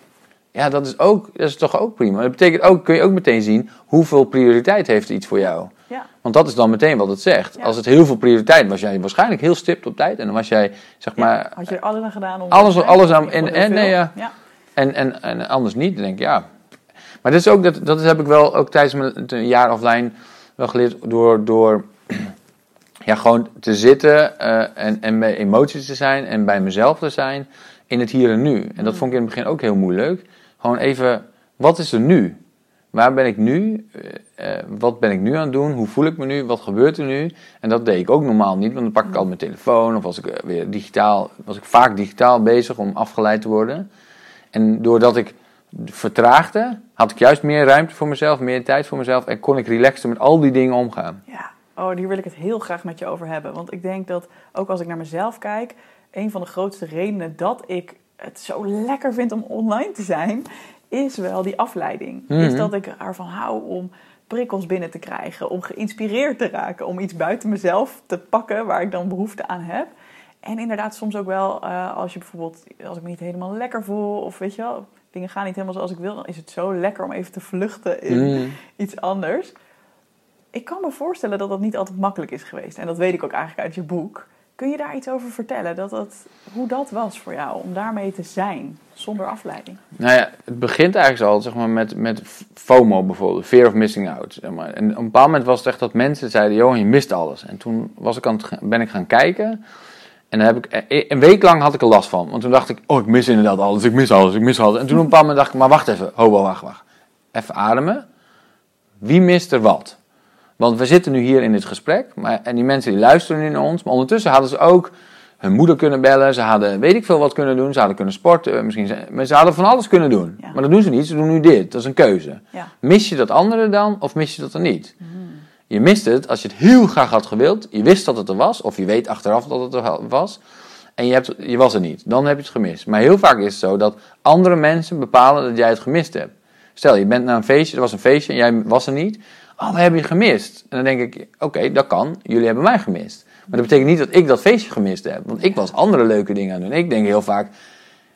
ja, dat is, ook, dat is toch ook prima. Dat betekent ook, kun je ook meteen zien, hoeveel prioriteit heeft iets voor jou? Ja, Want dat is dan meteen wat het zegt. Ja. Als het heel veel prioriteit was, jij waarschijnlijk heel stipt op tijd. En dan was jij, zeg maar, ja. had je er alles aan gedaan om... Alles- alles aan- en- en- nee, ja. En, en, en anders niet, denk ik, ja. Maar dat is ook, dat, dat heb ik wel ook tijdens mijn jaar offline wel geleerd door, door ja, gewoon te zitten eh, en, en bij emoties te zijn en bij mezelf te zijn in het hier en nu. En dat vond ik in het begin ook heel moeilijk. Gewoon even, wat is er nu? Waar ben ik nu? Eh, eh, wat ben ik nu aan het doen? Hoe voel ik me nu? Wat gebeurt er nu? En dat deed ik ook normaal niet, want dan pak ik altijd mijn telefoon of was ik eh, weer digitaal, was ik vaak digitaal bezig om afgeleid te worden. En doordat ik vertraagde, had ik juist meer ruimte voor mezelf, meer tijd voor mezelf en kon ik relaxter met al die dingen omgaan. Ja, oh, hier wil ik het heel graag met je over hebben. Want ik denk dat, ook als ik naar mezelf kijk, een van de grootste redenen dat ik het zo lekker vind om online te zijn, is wel die afleiding. Is Mhm. dat ik ervan hou om prikkels binnen te krijgen, om geïnspireerd te raken, om iets buiten mezelf te pakken waar ik dan behoefte aan heb. En inderdaad, soms ook wel eh, als je bijvoorbeeld, als ik me niet helemaal lekker voel, of weet je wel, dingen gaan niet helemaal zoals ik wil, dan is het zo lekker om even te vluchten in Mm. iets anders. Ik kan me voorstellen dat dat niet altijd makkelijk is geweest. En dat weet ik ook eigenlijk uit je boek. Kun je daar iets over vertellen? Dat dat, hoe dat was voor jou om daarmee te zijn, zonder afleiding? Nou ja, het begint eigenlijk al zeg maar, met, met FOMO bijvoorbeeld, fear of missing out. Zeg maar. En op een bepaald moment was het echt dat mensen zeiden, Johan, je mist alles. En toen was ik aan het, ben ik gaan kijken en heb ik, eh, een week lang had ik er last van. Want toen dacht ik, oh, ik mis inderdaad alles, ik mis alles, ik mis alles. En toen op een bepaald moment dacht ik, maar wacht even, ho, ho, wacht, wacht. Even ademen. Wie mist er wat? Want we zitten nu hier in dit gesprek maar, en die mensen die luisteren nu naar ons. Maar ondertussen hadden ze ook hun moeder kunnen bellen. Ze hadden weet ik veel wat kunnen doen. Ze hadden kunnen sporten. Misschien, ze- maar ze hadden van alles kunnen doen. Ja. Maar dat doen ze niet. Ze doen nu dit. Dat is een keuze. Ja. Mis je dat andere dan of mis je dat er niet? Je mist het als je het heel graag had gewild. Je wist dat het er was. Of je weet achteraf dat het er was. En je, hebt, je was er niet. Dan heb je het gemist. Maar heel vaak is het zo dat andere mensen bepalen dat jij het gemist hebt. Stel, je bent naar een feestje. Er was een feestje en jij was er niet. Oh, we hebben je gemist. En dan denk ik, oké, dat kan. Jullie hebben mij gemist. Maar dat betekent niet dat ik dat feestje gemist heb. Want ik was andere leuke dingen aan het doen. Ik denk heel vaak,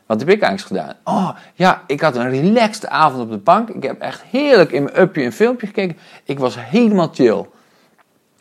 wat heb ik eigenlijk gedaan? Oh, ja, ik had een relaxed avond op de bank. Ik heb echt heerlijk in mijn upje een filmpje gekeken. Ik was helemaal chill.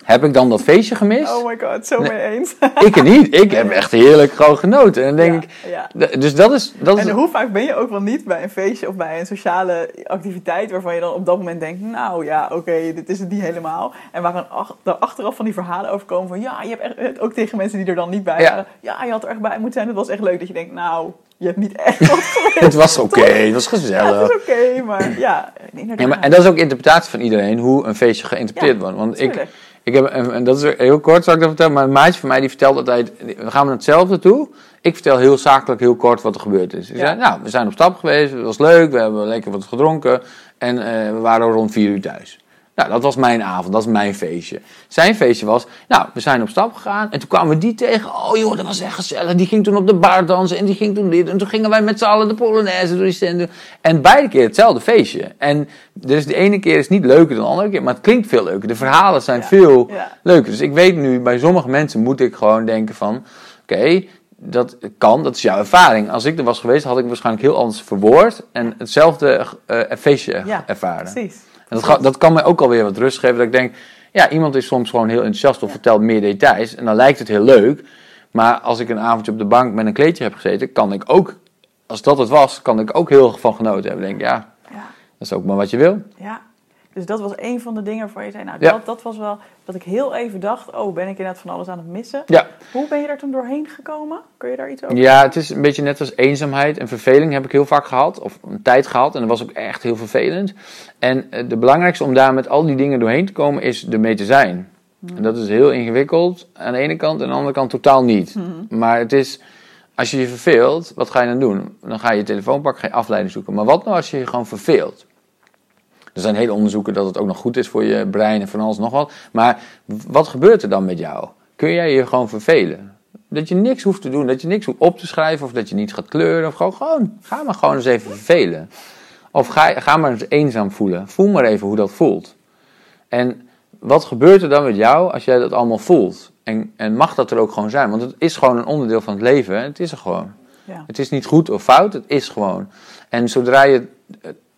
Heb ik dan dat feestje gemist? Oh my god, zo Nee. mee eens. Ik niet. Ik heb echt heerlijk gewoon genoten. En dan denk ik, Ja. dus dat is, dat is En hoe vaak ben je ook wel niet bij een feestje of bij een sociale activiteit waarvan je dan op dat moment denkt, nou ja, oké, dit is het niet helemaal. En waar ach- er achteraf van die verhalen over komen van, ja, je hebt echt, ook tegen mensen die er dan niet bij Ja. waren, ja, je had er echt bij moeten zijn, het was echt leuk. Dat je denkt, nou, je hebt niet echt wat geweest. het was oké, het was Ja, gezellig. het is oké, maar ja, inderdaad. Ja, maar, en dat is ook interpretatie van iedereen, hoe een feestje geïnterpreteerd Ja, wordt. Want tuurlijk. ik heb, en dat is heel kort, zal ik dat vertellen, maar een maatje van mij die vertelt altijd, we gaan naar hetzelfde toe. Ik vertel heel zakelijk, heel kort wat er gebeurd is. Ik Ja. zei, nou, we zijn op stap geweest, het was leuk, we hebben lekker wat gedronken en eh, we waren rond vier uur thuis. Nou, dat was mijn avond, dat is mijn feestje. Zijn feestje was, nou, we zijn op stap gegaan en toen kwamen we die tegen. Oh joh, dat was echt gezellig. Die ging toen op de bar dansen en die ging toen dit. En toen gingen wij met z'n allen de Polonaise door die stand. En beide keer hetzelfde feestje. En dus de ene keer is niet leuker dan de andere keer, maar het klinkt veel leuker. De verhalen zijn Ja, veel ja. leuker. Dus ik weet nu, bij sommige mensen moet ik gewoon denken van, oké, dat kan, dat is jouw ervaring. Als ik er was geweest, had ik waarschijnlijk heel anders verwoord en hetzelfde eh, feestje Ja, ervaren. Precies. En dat, dat kan mij ook alweer wat rust geven. Dat ik denk, ja, iemand is soms gewoon heel enthousiast of vertelt meer details. En dan lijkt het heel leuk. Maar als ik een avondje op de bank met een kleedje heb gezeten, kan ik ook, als dat het was, kan ik ook heel erg van genoten hebben. Ik denk, ja, Ja. dat is ook maar wat je wil. Ja, dus dat was een van de dingen waarvan je zei, nou, Ja. dat, dat was wel dat ik heel even dacht, oh, ben ik inderdaad van alles aan het missen. Ja. Hoe ben je daar toen doorheen gekomen? Kun je daar iets over? Ja, het is een beetje net als eenzaamheid en verveling heb ik heel vaak gehad. Of een tijd gehad. En dat was ook echt heel vervelend. En eh, de belangrijkste om daar met al die dingen doorheen te komen is ermee te zijn. En dat is heel ingewikkeld aan de ene kant en aan de andere kant totaal niet. Maar het is, als je je verveelt, wat ga je dan doen? Dan ga je je telefoon pakken, ga je afleiding zoeken. Maar wat nou als je je gewoon verveelt? Er zijn hele onderzoeken dat het ook nog goed is voor je brein en van alles nog wat. Maar wat gebeurt er dan met jou? Kun jij je gewoon vervelen? Dat je niks hoeft te doen, dat je niks hoeft op te schrijven of dat je niet gaat kleuren. Of gewoon, gewoon ga maar gewoon eens even vervelen. Of ga, ga maar eens eenzaam voelen. Voel maar even hoe dat voelt. En wat gebeurt er dan met jou als jij dat allemaal voelt? En, en mag dat er ook gewoon zijn? Want het is gewoon een onderdeel van het leven. Het is er gewoon. Ja. Het is niet goed of fout, het is gewoon. En zodra je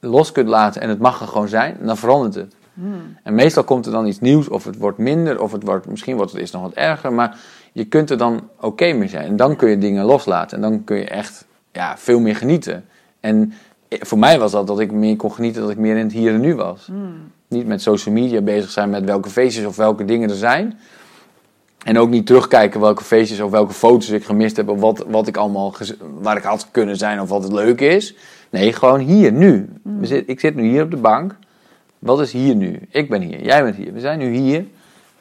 los kunt laten en het mag er gewoon zijn, dan verandert het. Hmm. En meestal komt er dan iets nieuws, of het wordt minder, of het wordt, misschien wordt het eerst nog wat erger, maar je kunt er dan oké mee zijn. En dan kun je dingen loslaten en dan kun je echt ja, veel meer genieten. En voor mij was dat dat ik meer kon genieten, dat ik meer in het hier en nu was. Hmm. Niet met social media bezig zijn met welke feestjes of welke dingen er zijn. En ook niet terugkijken welke feestjes of welke foto's ik gemist heb. Of wat, wat ik allemaal waar ik had kunnen zijn of wat het leuk is. Nee, gewoon hier, nu. We zit, ik zit nu hier op de bank. Wat is hier nu? Ik ben hier, jij bent hier. We zijn nu hier.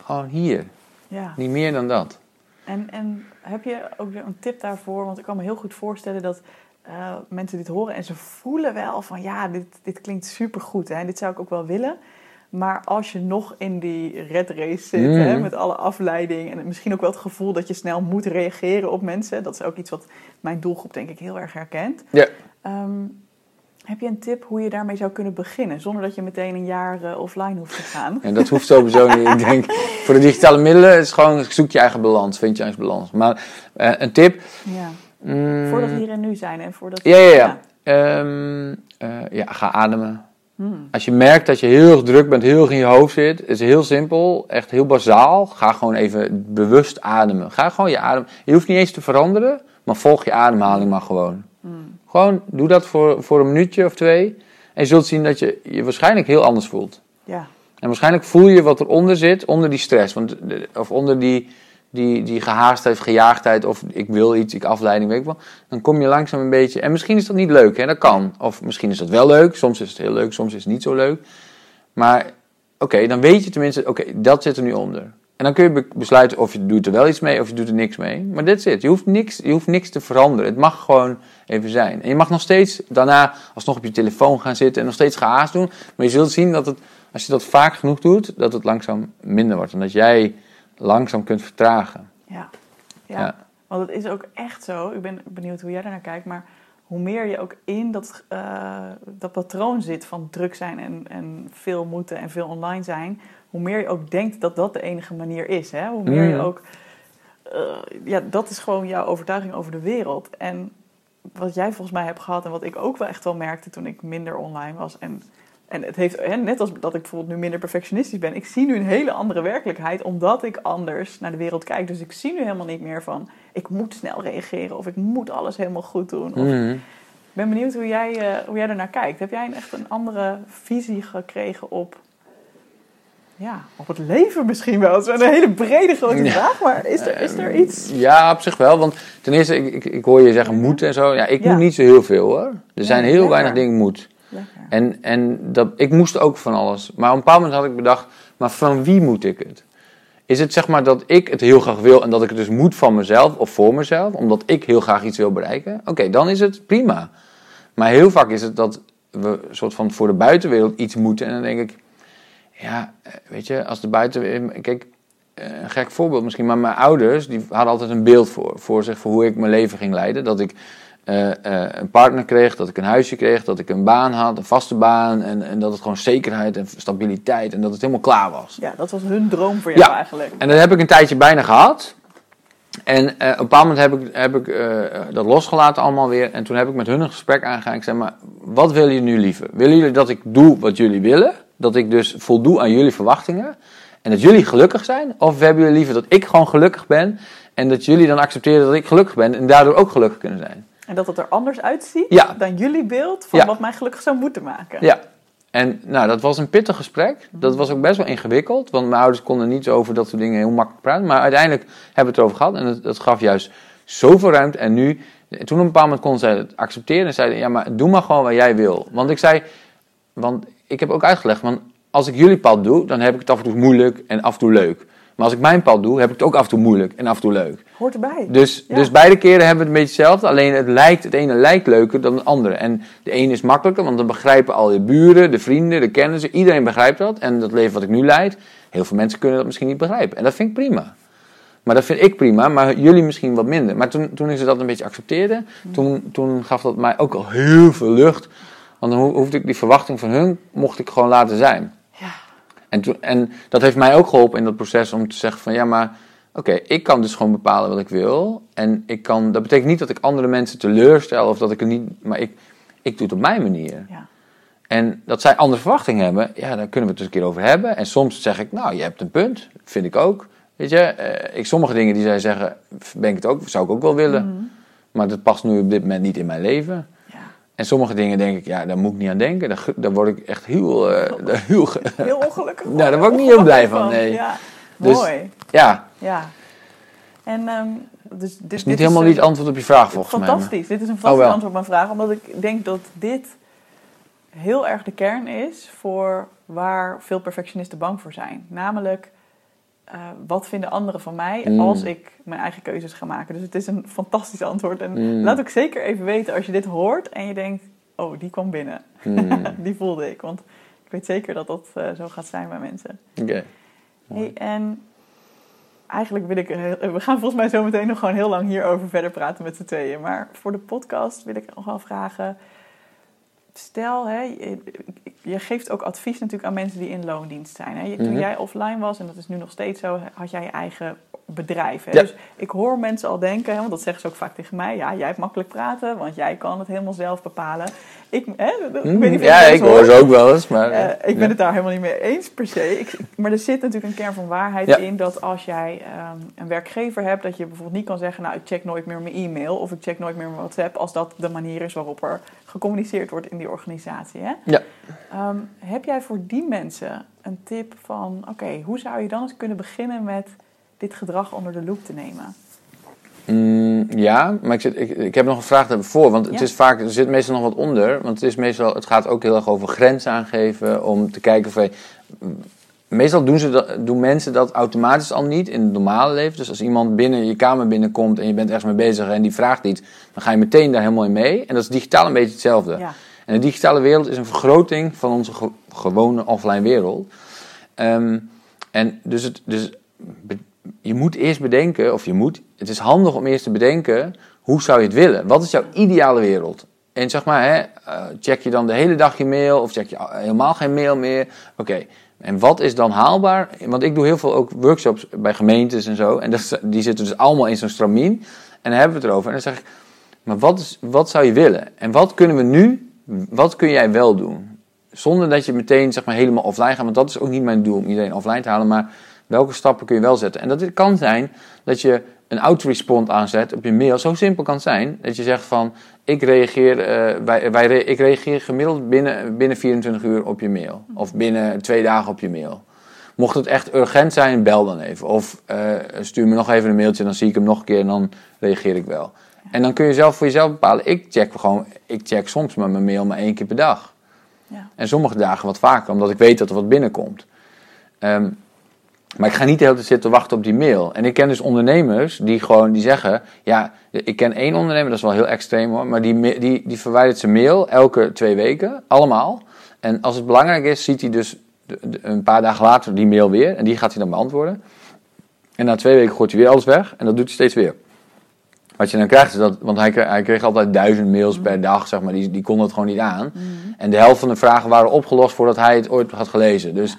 Gewoon hier. Ja. Niet meer dan dat. En, en heb je ook weer een tip daarvoor? Want ik kan me heel goed voorstellen dat eh, mensen dit horen en ze voelen wel van ja, dit, dit klinkt supergoed hè, en dit zou ik ook wel willen. Maar als je nog in die red race zit, hè, met alle afleiding en misschien ook wel het gevoel dat je snel moet reageren op mensen, dat is ook iets wat mijn doelgroep denk ik heel erg herkent. Ja. Ehm, heb je een tip hoe je daarmee zou kunnen beginnen, zonder dat je meteen een jaar eh, offline hoeft te gaan? En dat hoeft sowieso niet. Ik denk, voor de digitale middelen is gewoon zoek je eigen balans. Vind je eigen balans. Maar eh, een tip. Ja. mm, Voordat we hier en nu zijn en voordat... Ja, ja, ja. Ehm, eh, ja, ga ademen. Hmm. Als je merkt dat je heel erg druk bent, heel erg in je hoofd zit, is heel simpel, echt heel bazaal. Ga gewoon even bewust ademen. Ga gewoon je adem. Je hoeft niet eens te veranderen, maar volg je ademhaling maar gewoon. Hmm. Gewoon doe dat voor, voor een minuutje of twee. En je zult zien dat je je waarschijnlijk heel anders voelt. Ja. En waarschijnlijk voel je wat eronder zit, onder die stress. Want, de- of onder die, die, die gehaastheid, gejaagdheid, of ik wil iets, ik afleiding, weet ik wel. Dan kom je langzaam een beetje. En misschien is dat niet leuk, hè? dat kan. Of misschien is dat wel leuk, soms is het heel leuk, soms is het niet zo leuk. Maar oké, dan weet je tenminste, oké, dat zit er nu onder. En dan kun je be- besluiten of je doet er wel iets mee of je doet er niks mee. Maar dit zit. Je hoeft niks, je hoeft niks te veranderen. Het mag gewoon even zijn. En je mag nog steeds daarna alsnog op je telefoon gaan zitten en nog steeds gehaast doen. Maar je zult zien dat het, als je dat vaak genoeg doet, dat het langzaam minder wordt. En dat jij langzaam kunt vertragen. Ja. ja. Ja. Want het is ook echt zo. Ik ben benieuwd hoe jij daarnaar kijkt. Maar hoe meer je ook in dat, eh, dat patroon zit van druk zijn en, en veel moeten en veel online zijn. Hoe meer je ook denkt dat dat de enige manier is. Hè? Hoe meer je Mm. ook... eh, ja, dat is gewoon jouw overtuiging over de wereld. En wat jij volgens mij hebt gehad en wat ik ook wel echt wel merkte toen ik minder online was. En, en het heeft, hè, net als dat ik bijvoorbeeld nu minder perfectionistisch ben. Ik zie nu een hele andere werkelijkheid omdat ik anders naar de wereld kijk. Dus ik zie nu helemaal niet meer van ik moet snel reageren of ik moet alles helemaal goed doen. Of, Mhm. Ik ben benieuwd hoe jij, eh, hoe jij ernaar kijkt. Heb jij een, echt een andere visie gekregen op, ja, op het leven misschien wel? Het is een hele brede grote Ja. vraag, maar is er, is er iets? Ja, op zich wel. Want ten eerste, ik, ik, ik hoor je zeggen moeten en zo. Ja, ik Ja. moet niet zo heel veel hoor. Er zijn heel weinig dingen moet. En, en dat, ik moest ook van alles. Maar op een bepaald moment had ik bedacht, maar van wie moet ik het? Is het zeg maar dat ik het heel graag wil en dat ik het dus moet van mezelf of voor mezelf, omdat ik heel graag iets wil bereiken? Oké, dan is het prima. Maar heel vaak is het dat we soort van voor de buitenwereld iets moeten en dan denk ik, ja, eh, weet je, als de buitenwereld... Kijk, eh, een gek voorbeeld misschien, maar mijn ouders die hadden altijd een beeld voor, voor zich voor hoe ik mijn leven ging leiden. Dat ik eh, eh, een partner kreeg, dat ik een huisje kreeg, dat ik een baan had, een vaste baan. En, en dat het gewoon zekerheid en stabiliteit en dat het helemaal klaar was. Ja, dat was hun droom voor jou Ja. eigenlijk. En dat heb ik een tijdje bijna gehad. En eh, op een bepaald moment heb ik, heb ik dat losgelaten allemaal weer. En toen heb ik met hun een gesprek aangegaan. Ik zei, maar wat willen jullie nu liever? Willen jullie dat ik doe wat jullie willen? Dat ik dus voldoe aan jullie verwachtingen? En dat jullie gelukkig zijn? Of hebben jullie liever dat ik gewoon gelukkig ben? En dat jullie dan accepteren dat ik gelukkig ben en daardoor ook gelukkig kunnen zijn? En dat het er anders uitziet Ja. dan jullie beeld van Ja. wat mij gelukkig zou moeten maken. Ja. En nou, dat was een pittig gesprek. Dat was ook best wel ingewikkeld. Want mijn ouders konden niet over dat soort dingen heel makkelijk praten. Maar uiteindelijk hebben we het erover gehad. En het, het gaf juist zoveel ruimte. En nu, toen op een bepaald moment konden zij het accepteren. En zeiden, ja, maar doe maar gewoon wat jij wil. Want ik zei, want ik heb ook uitgelegd. Want als ik jullie pad doe, dan heb ik het af en toe moeilijk en af en toe leuk. Maar als ik mijn pad doe, heb ik het ook af en toe moeilijk en af en toe leuk. Hoort erbij. Dus, Ja. dus beide keren hebben we het een beetje hetzelfde. Alleen het, lijkt, het ene lijkt leuker dan het andere. En de ene is makkelijker, want dan begrijpen al je buren, de vrienden, de kennissen. Iedereen begrijpt dat. En dat leven wat ik nu leid, heel veel mensen kunnen dat misschien niet begrijpen. En dat vind ik prima. Maar dat vind ik prima, maar jullie misschien wat minder. Maar toen, toen ik ze dat een beetje accepteerde, toen, toen gaf dat mij ook al heel veel lucht. Want dan ho- hoefde ik die verwachting van hun, mocht ik gewoon laten zijn. En, toen, en dat heeft mij ook geholpen in dat proces om te zeggen van ja, maar oké, ik kan dus gewoon bepalen wat ik wil. En ik kan, dat betekent niet dat ik andere mensen teleurstel of dat ik het niet, maar ik, ik doe het op mijn manier. Ja. En dat zij andere verwachtingen hebben, ja, daar kunnen we het eens een keer over hebben. En soms zeg ik, nou, je hebt een punt, vind ik ook. Weet je, eh, ik, sommige dingen die zij zeggen, ben ik het ook, zou ik ook wel willen. Mhm. Maar dat past nu op dit moment niet in mijn leven. Ja. En sommige dingen denk ik, ja, daar moet ik niet aan denken. Daar, daar word ik echt heel, eh, daar heel Heel ongelukkig. Nou, daar word ik niet heel blij van, nee. Ja. Dus- Mooi. ja, Ja. En ehm, dus dit is dit niet helemaal niet het antwoord op je vraag volgens mij. maar- Fantastisch. Dit is een fantastisch Oh, antwoord op mijn vraag. Omdat ik denk dat dit heel erg de kern is voor waar veel perfectionisten bang voor zijn. Namelijk, eh, wat vinden anderen van mij Mm. als ik mijn eigen keuzes ga maken? Dus het is een fantastisch antwoord. En Mm. laat ook zeker even weten als je dit hoort en je denkt... Oh, die kwam binnen. Hmm, die voelde ik. Want ik weet zeker dat dat eh, zo gaat zijn bij mensen. Oké. Hey, en eigenlijk wil ik... heel- We gaan volgens mij zo meteen nog gewoon heel lang hierover verder praten met z'n tweeën. Maar voor de podcast wil ik nog wel vragen... Stel, hè, je, geeft ook advies natuurlijk aan mensen die in loondienst zijn. Hè. Toen Mhm. jij offline was, en dat is nu nog steeds zo, had jij je eigen bedrijf. Hè? Ja. Dus ik hoor mensen al denken, hè, want dat zeggen ze ook vaak tegen mij... ja, jij hebt makkelijk praten, want jij kan het helemaal zelf bepalen. Ik, hè, ik weet niet of je Hmm, ja, ik hoor ze ook wel eens, maar... eh, ik ben ja. het daar helemaal niet mee eens per se. Ik, maar er zit natuurlijk een kern van waarheid Ja. in dat als jij ehm, een werkgever hebt, dat je bijvoorbeeld niet kan zeggen: Nou, ik check nooit meer mijn e-mail of ik check nooit meer mijn WhatsApp, als dat de manier is waarop er gecommuniceerd wordt in die organisatie. Hè? Ja. Ehm, heb jij voor die mensen een tip van: Oké, hoe zou je dan eens kunnen beginnen met dit gedrag onder de loep te nemen? Mm, ja, maar ik, zit, ik, ik heb nog een vraag daarvoor. Want het is vaak, er zit meestal nog wat onder. Want het, is meestal, het gaat ook heel erg over grenzen aangeven. Om te kijken of je- Meestal doen, ze dat, doen mensen dat automatisch al niet in het normale leven. Dus als iemand binnen je kamer binnenkomt en je bent ergens mee bezig en die vraagt iets, dan ga je meteen daar helemaal in mee. En dat is digitaal een beetje hetzelfde. Ja. En de digitale wereld is een vergroting van onze ge- gewone offline wereld. Ehm, en dus, het, dus je moet eerst bedenken, of je moet, het is handig om eerst te bedenken, hoe zou je het willen? Wat is jouw ideale wereld? En zeg maar, hè, eh, check je dan de hele dag je mail of check je al- helemaal geen mail meer? Oké, en wat is dan haalbaar? Want ik doe heel veel ook workshops bij gemeentes en zo. En dat, die zitten dus allemaal in zo'n stramien. En dan hebben we het erover. En dan zeg ik, maar wat, is, wat zou je willen? En wat kunnen we nu, wat kun jij wel doen? Zonder dat je meteen zeg maar, helemaal offline gaat. Want dat is ook niet mijn doel om iedereen offline te halen. Maar welke stappen kun je wel zetten? En dat kan zijn dat je een autorespond aanzet op je mail. Zo simpel kan het zijn. Dat je zegt van, ik reageer, eh, wij, wij, re- ik reageer gemiddeld binnen, binnen 24 uur op je mail. Of binnen twee dagen op je mail. Mocht het echt urgent zijn, bel dan even. Of eh, stuur me nog even een mailtje, dan zie ik hem nog een keer en dan reageer ik wel. En dan kun je zelf voor jezelf bepalen. Ik check gewoon, ik check soms maar mijn mail maar één keer per dag. Ja. En sommige dagen wat vaker, omdat ik weet dat er wat binnenkomt. Ehm, maar ik ga niet de hele tijd zitten wachten op die mail. En ik ken dus ondernemers die gewoon die zeggen: Ja, ik ken één ondernemer, dat is wel heel extreem hoor. Maar die, die, die verwijdert zijn mail elke twee weken, allemaal. En als het belangrijk is, ziet hij dus een paar dagen later die mail weer. En die gaat hij dan beantwoorden. En na twee weken gooit hij weer alles weg. En dat doet hij steeds weer. Wat je dan krijgt is dat, want hij kreeg, hij kreeg altijd duizend mails per dag, zeg maar, die, die kon het gewoon niet aan. En de helft van de vragen waren opgelost voordat hij het ooit had gelezen. Dus ja,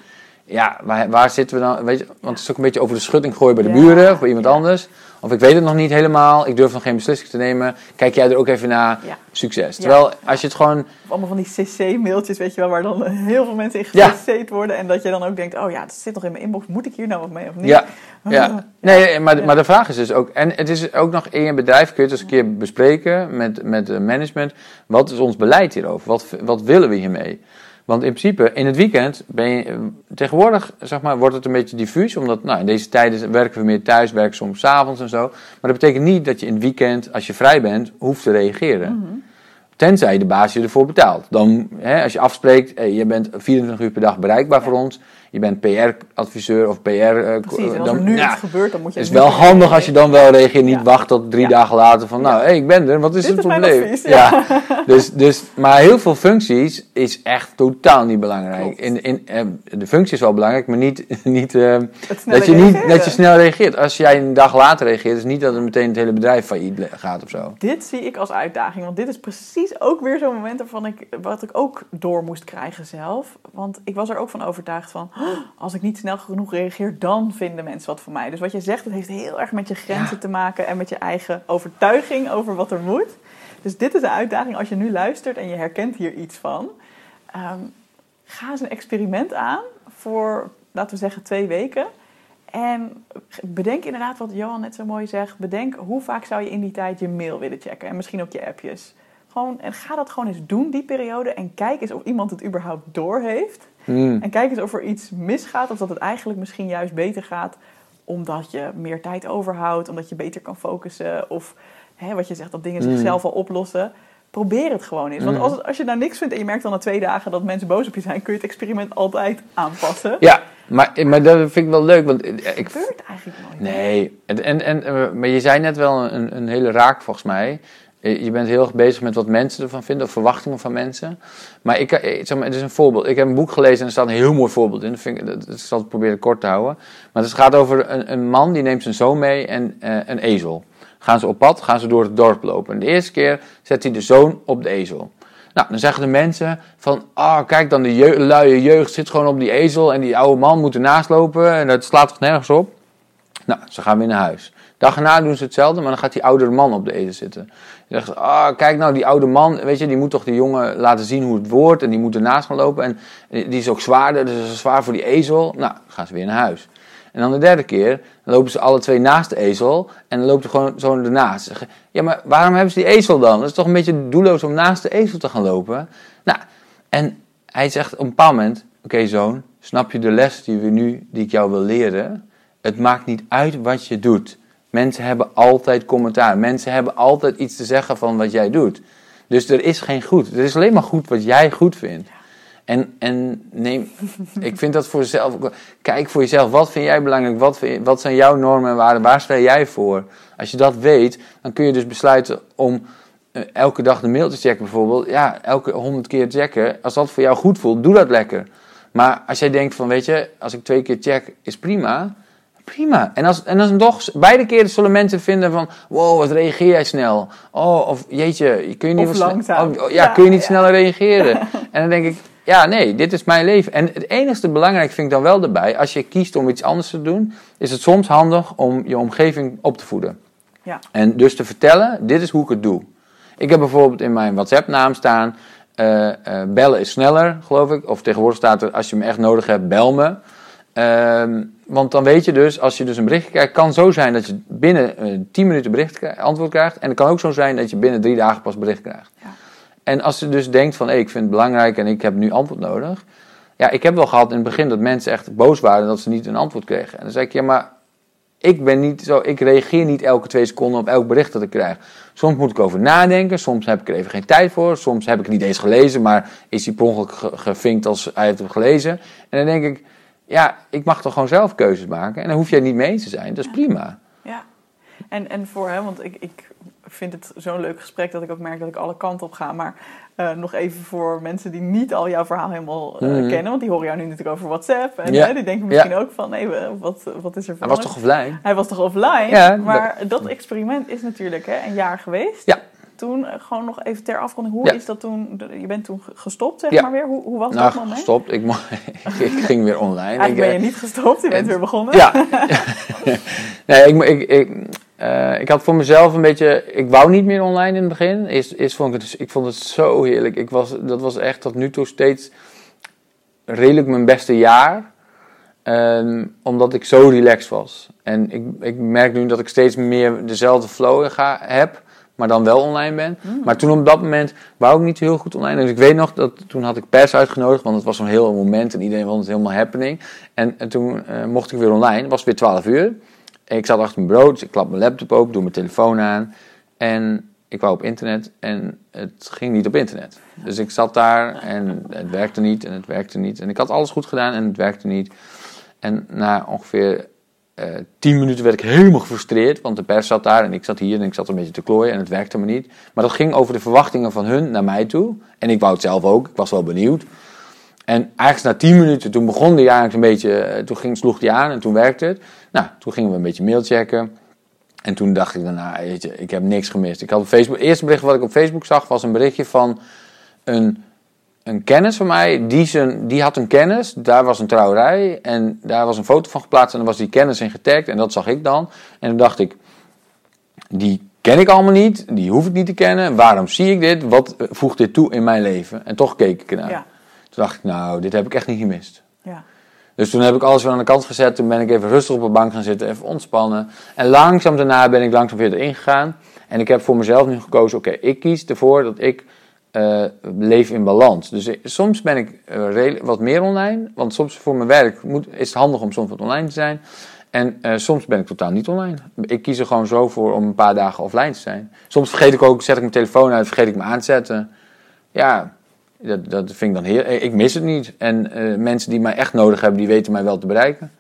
waar, waar zitten we dan? Weet je, want het is ook een beetje over de schutting gooien bij de Ja, buren of bij iemand ja. anders. Of ik weet het nog niet helemaal, ik durf nog geen beslissing te nemen. Kijk jij er ook even naar? Ja. Succes. Ja. Terwijl als je het gewoon. Allemaal van die cc-mailtjes, weet je wel, waar dan heel veel mensen in Ja. gecc'd worden. En dat je dan ook denkt, oh ja, dat zit nog in mijn inbox. Moet ik hier nou wat mee of niet? Ja, ja. Nee, maar, Ja. maar de vraag is dus ook. En het is ook nog in je bedrijf, kun je het eens een keer bespreken met, met management. Wat is ons beleid hierover? Wat, wat willen we hiermee? Want in principe, in het weekend ben je. eh, Tegenwoordig zeg maar, wordt het een beetje diffuus, omdat nou, in deze tijden werken we meer thuis, werken soms 's avonds en zo. Maar dat betekent niet dat je in het weekend, als je vrij bent, hoeft te reageren. Mhm. Tenzij de baas je ervoor betaalt. Dan, hè, als je afspreekt, hey, je bent 24 uur per dag bereikbaar voor ons. Je bent PR-adviseur of PR... eh, Precies, en als dan- nu ja, iets gebeurt, dan moet je... het is wel handig als je dan wel reageert, niet Ja. wacht tot drie Ja. dagen later van, nou, hé, ik ben er, wat is Dit het is probleem? advies, ja. dus, dus, maar heel veel functies is echt totaal niet belangrijk. In, in, eh, de functie is wel belangrijk, maar niet, niet snelle dat, je niet dat je snel reageert. Als jij een dag later reageert, is niet dat het meteen het hele bedrijf failliet gaat of zo. Dit zie ik als uitdaging, want dit is precies ook weer zo'n moment waarvan ik, wat ik ook door moest krijgen zelf. Want ik was er ook van overtuigd van, "Oh, als ik niet snel genoeg reageer, dan vinden mensen wat van mij. Dus wat je zegt, het heeft heel erg met je grenzen te maken en met je eigen overtuiging over wat er moet. Dus dit is een uitdaging als je nu luistert en je herkent hier iets van. Ehm, ga eens een experiment aan voor, laten we zeggen, twee weken. En bedenk inderdaad wat Johan net zo mooi zegt. Bedenk hoe vaak zou je in die tijd je mail willen checken. En misschien ook je appjes. Gewoon, en ga dat gewoon eens doen, die periode. En kijk eens of iemand het überhaupt doorheeft. Hmm. En kijk eens of er iets misgaat. Of dat het eigenlijk misschien juist beter gaat. Omdat je meer tijd overhoudt. Omdat je beter kan focussen. Of hè, wat je zegt, dat dingen Mm. zichzelf al oplossen. Probeer het gewoon eens. Want Mm. als, het- als je nou niks vindt en je merkt dan na twee dagen dat mensen boos op je zijn, kun je het experiment altijd aanpassen. Ja, maar, maar dat vind ik wel leuk, want ik, ik gebeurt eigenlijk nooit. Nee, en, en, en, eh, maar je zei net wel een, een hele raak volgens mij. Je bent heel erg bezig met wat mensen ervan vinden, of verwachtingen van mensen. Maar ik, eh, zeg maar, het is een voorbeeld. Ik heb een boek gelezen en er staat een heel mooi voorbeeld in. Dat, vind ik, dat, zal ik proberen kort te houden. Maar het gaat over een, een man die neemt zijn zoon mee en eh, een ezel. Gaan ze op pad, gaan ze door het dorp lopen. En de eerste keer zet hij de zoon op de ezel. Nou, dan zeggen de mensen van, ah, kijk dan, de jeu- luie jeugd zit gewoon op die ezel en die oude man moet ernaast lopen en dat slaat toch nergens op? Nou, ze gaan weer naar huis. Dag erna doen ze hetzelfde, maar dan gaat die oudere man op de ezel zitten. Je zegt, ah, kijk nou, die oude man, weet je, die moet toch die jongen laten zien hoe het wordt en die moet ernaast gaan lopen en die is ook zwaarder, dus dat is zwaar voor die ezel. Nou, gaan ze weer naar huis. En dan de derde keer, lopen ze alle twee naast de ezel en dan loopt er gewoon zo ernaast. Ja, maar waarom hebben ze die ezel dan? Dat is toch een beetje doelloos om naast de ezel te gaan lopen? Nou, en hij zegt op een bepaald moment, oké zoon, snap je de les die, we nu, die ik jou wil leren? Het maakt niet uit wat je doet. Mensen hebben altijd commentaar. Mensen hebben altijd iets te zeggen van wat jij doet. Dus er is geen goed. Er is alleen maar goed wat jij goed vindt. En, en neem, ik vind dat voor jezelf. Kijk voor jezelf, wat vind jij belangrijk? Wat, vind wat zijn jouw normen en waarden? Waar sta jij voor? Als je dat weet, dan kun je dus besluiten om eh, elke dag de mail te checken, bijvoorbeeld. Ja, elke honderd keer checken. Als dat voor jou goed voelt, doe dat lekker. Maar als jij denkt van, weet je, als ik twee keer check, is prima. Prima. En als, en als toch, beide keren zullen mensen vinden van, wow, wat reageer jij snel. Oh, of jeetje, kun je niet langzaam. oh, ja, Ja, kun je niet ja. sneller reageren. en dan denk ik, ja, nee, dit is mijn leven. En het enigste belangrijk vind ik dan wel erbij, als je kiest om iets anders te doen, is het soms handig om je omgeving op te voeden. Ja. En dus te vertellen, dit is hoe ik het doe. Ik heb bijvoorbeeld in mijn WhatsApp-naam staan, eh, eh, bellen is sneller, geloof ik. Of tegenwoordig staat er, als je me echt nodig hebt, bel me. Ehm, want dan weet je dus, als je dus een bericht krijgt, kan zo zijn dat je binnen eh 10 minuten bericht krijgt, antwoord krijgt. En het kan ook zo zijn dat je binnen drie dagen pas bericht krijgt. Ja. En als je dus denkt van, hé, ik vind het belangrijk en ik heb nu antwoord nodig. Ja, ik heb wel gehad in het begin dat mensen echt boos waren dat ze niet een antwoord kregen. En dan zei ik, ja, maar ik ben niet zo, ik reageer niet elke twee seconden op elk bericht dat ik krijg. Soms moet ik over nadenken, soms heb ik er even geen tijd voor, soms heb ik het niet eens gelezen, maar is die per ongeluk ge- gevinkt als hij het heeft gelezen. En dan denk ik, ja, ik mag toch gewoon zelf keuzes maken en dan hoef jij niet mee eens te zijn, dat is prima. Ja, en, en voor hem, want ik, ik vind het zo'n leuk gesprek dat ik ook merk dat ik alle kanten op ga. Maar eh, nog even voor mensen die niet al jouw verhaal helemaal eh, Mhm. kennen, want die horen jou nu natuurlijk over WhatsApp. En Ja. hè, die denken misschien ook van, nee, wat, wat is er Hij was toch offline? Hij was toch offline? Ja, maar dat experiment is natuurlijk hè, een jaar geweest. Ja. Toen, eh, gewoon nog even ter afronding, hoe Ja. is dat toen? Je bent toen gestopt, zeg Ja. maar weer. Hoe, hoe was dat Nou, moment? gestopt. Ik, ik ging weer online. Eigenlijk ik, ben eh, je niet gestopt, je bent weer begonnen. Ja. nee, ik, ik, ik, eh, ik had voor mezelf een beetje... Ik wou niet meer online in het begin. Eerst, eerst vond ik, het, ik vond het zo heerlijk. Ik was, dat was echt tot nu toe steeds redelijk mijn beste jaar. Ehm, omdat ik zo relaxed was. En ik, ik merk nu dat ik steeds meer dezelfde flow ga, heb. Maar dan wel online ben. Hmm. Maar toen op dat moment wou ik niet heel goed online. Dus ik weet nog dat toen had ik pers uitgenodigd. Want het was zo'n heel moment en iedereen vond het helemaal happening. En, en toen eh, mocht ik weer online. Het was weer 12 uur. Ik zat achter mijn brood, dus ik klap mijn laptop open, doe mijn telefoon aan. En ik wou op internet en het ging niet op internet. Dus ik zat daar en het werkte niet en het werkte niet. En ik had alles goed gedaan en het werkte niet. En na ongeveer tien minuten werd ik helemaal gefrustreerd, want de pers zat daar en ik zat hier en ik zat een beetje te klooien en het werkte me niet. Maar dat ging over de verwachtingen van hun naar mij toe. En ik wou het zelf ook, ik was wel benieuwd. En eigenlijk na tien minuten, toen begon die eigenlijk een beetje, eh, toen ging, sloeg die aan en toen werkte het. Nou, toen gingen we een beetje mail checken. En toen dacht ik daarna, weet je, ik heb niks gemist. Ik had op Facebook, het eerste bericht wat ik op Facebook zag was een berichtje van een, een kennis van mij. Die, zijn, die had een kennis, daar was een trouwerij en daar was een foto van geplaatst en dan was die kennis in getagd en dat zag ik dan. En toen dacht ik, die ken ik allemaal niet, die hoef ik niet te kennen. Waarom zie ik dit? Wat voegt dit toe in mijn leven? En toch keek ik ernaar. Ja. Toen dacht ik, nou, dit heb ik echt niet gemist. Ja. Dus toen heb ik alles weer aan de kant gezet. Toen ben ik even rustig op de bank gaan zitten, even ontspannen. En langzaam daarna ben ik langzaam weer erin gegaan. En ik heb voor mezelf nu gekozen, oké, ik kies ervoor dat ik eh, leef in balans. Dus soms ben ik eh, wat meer online. Want soms voor mijn werk moet, is het handig om soms wat online te zijn. En eh, soms ben ik totaal niet online. Ik kies er gewoon zo voor om een paar dagen offline te zijn. Soms vergeet ik ook, zet ik mijn telefoon uit, vergeet ik me aan te zetten. Ja, dat, dat vind ik dan heel... Ik mis het niet. En mensen die mij echt nodig hebben, die weten mij wel te bereiken.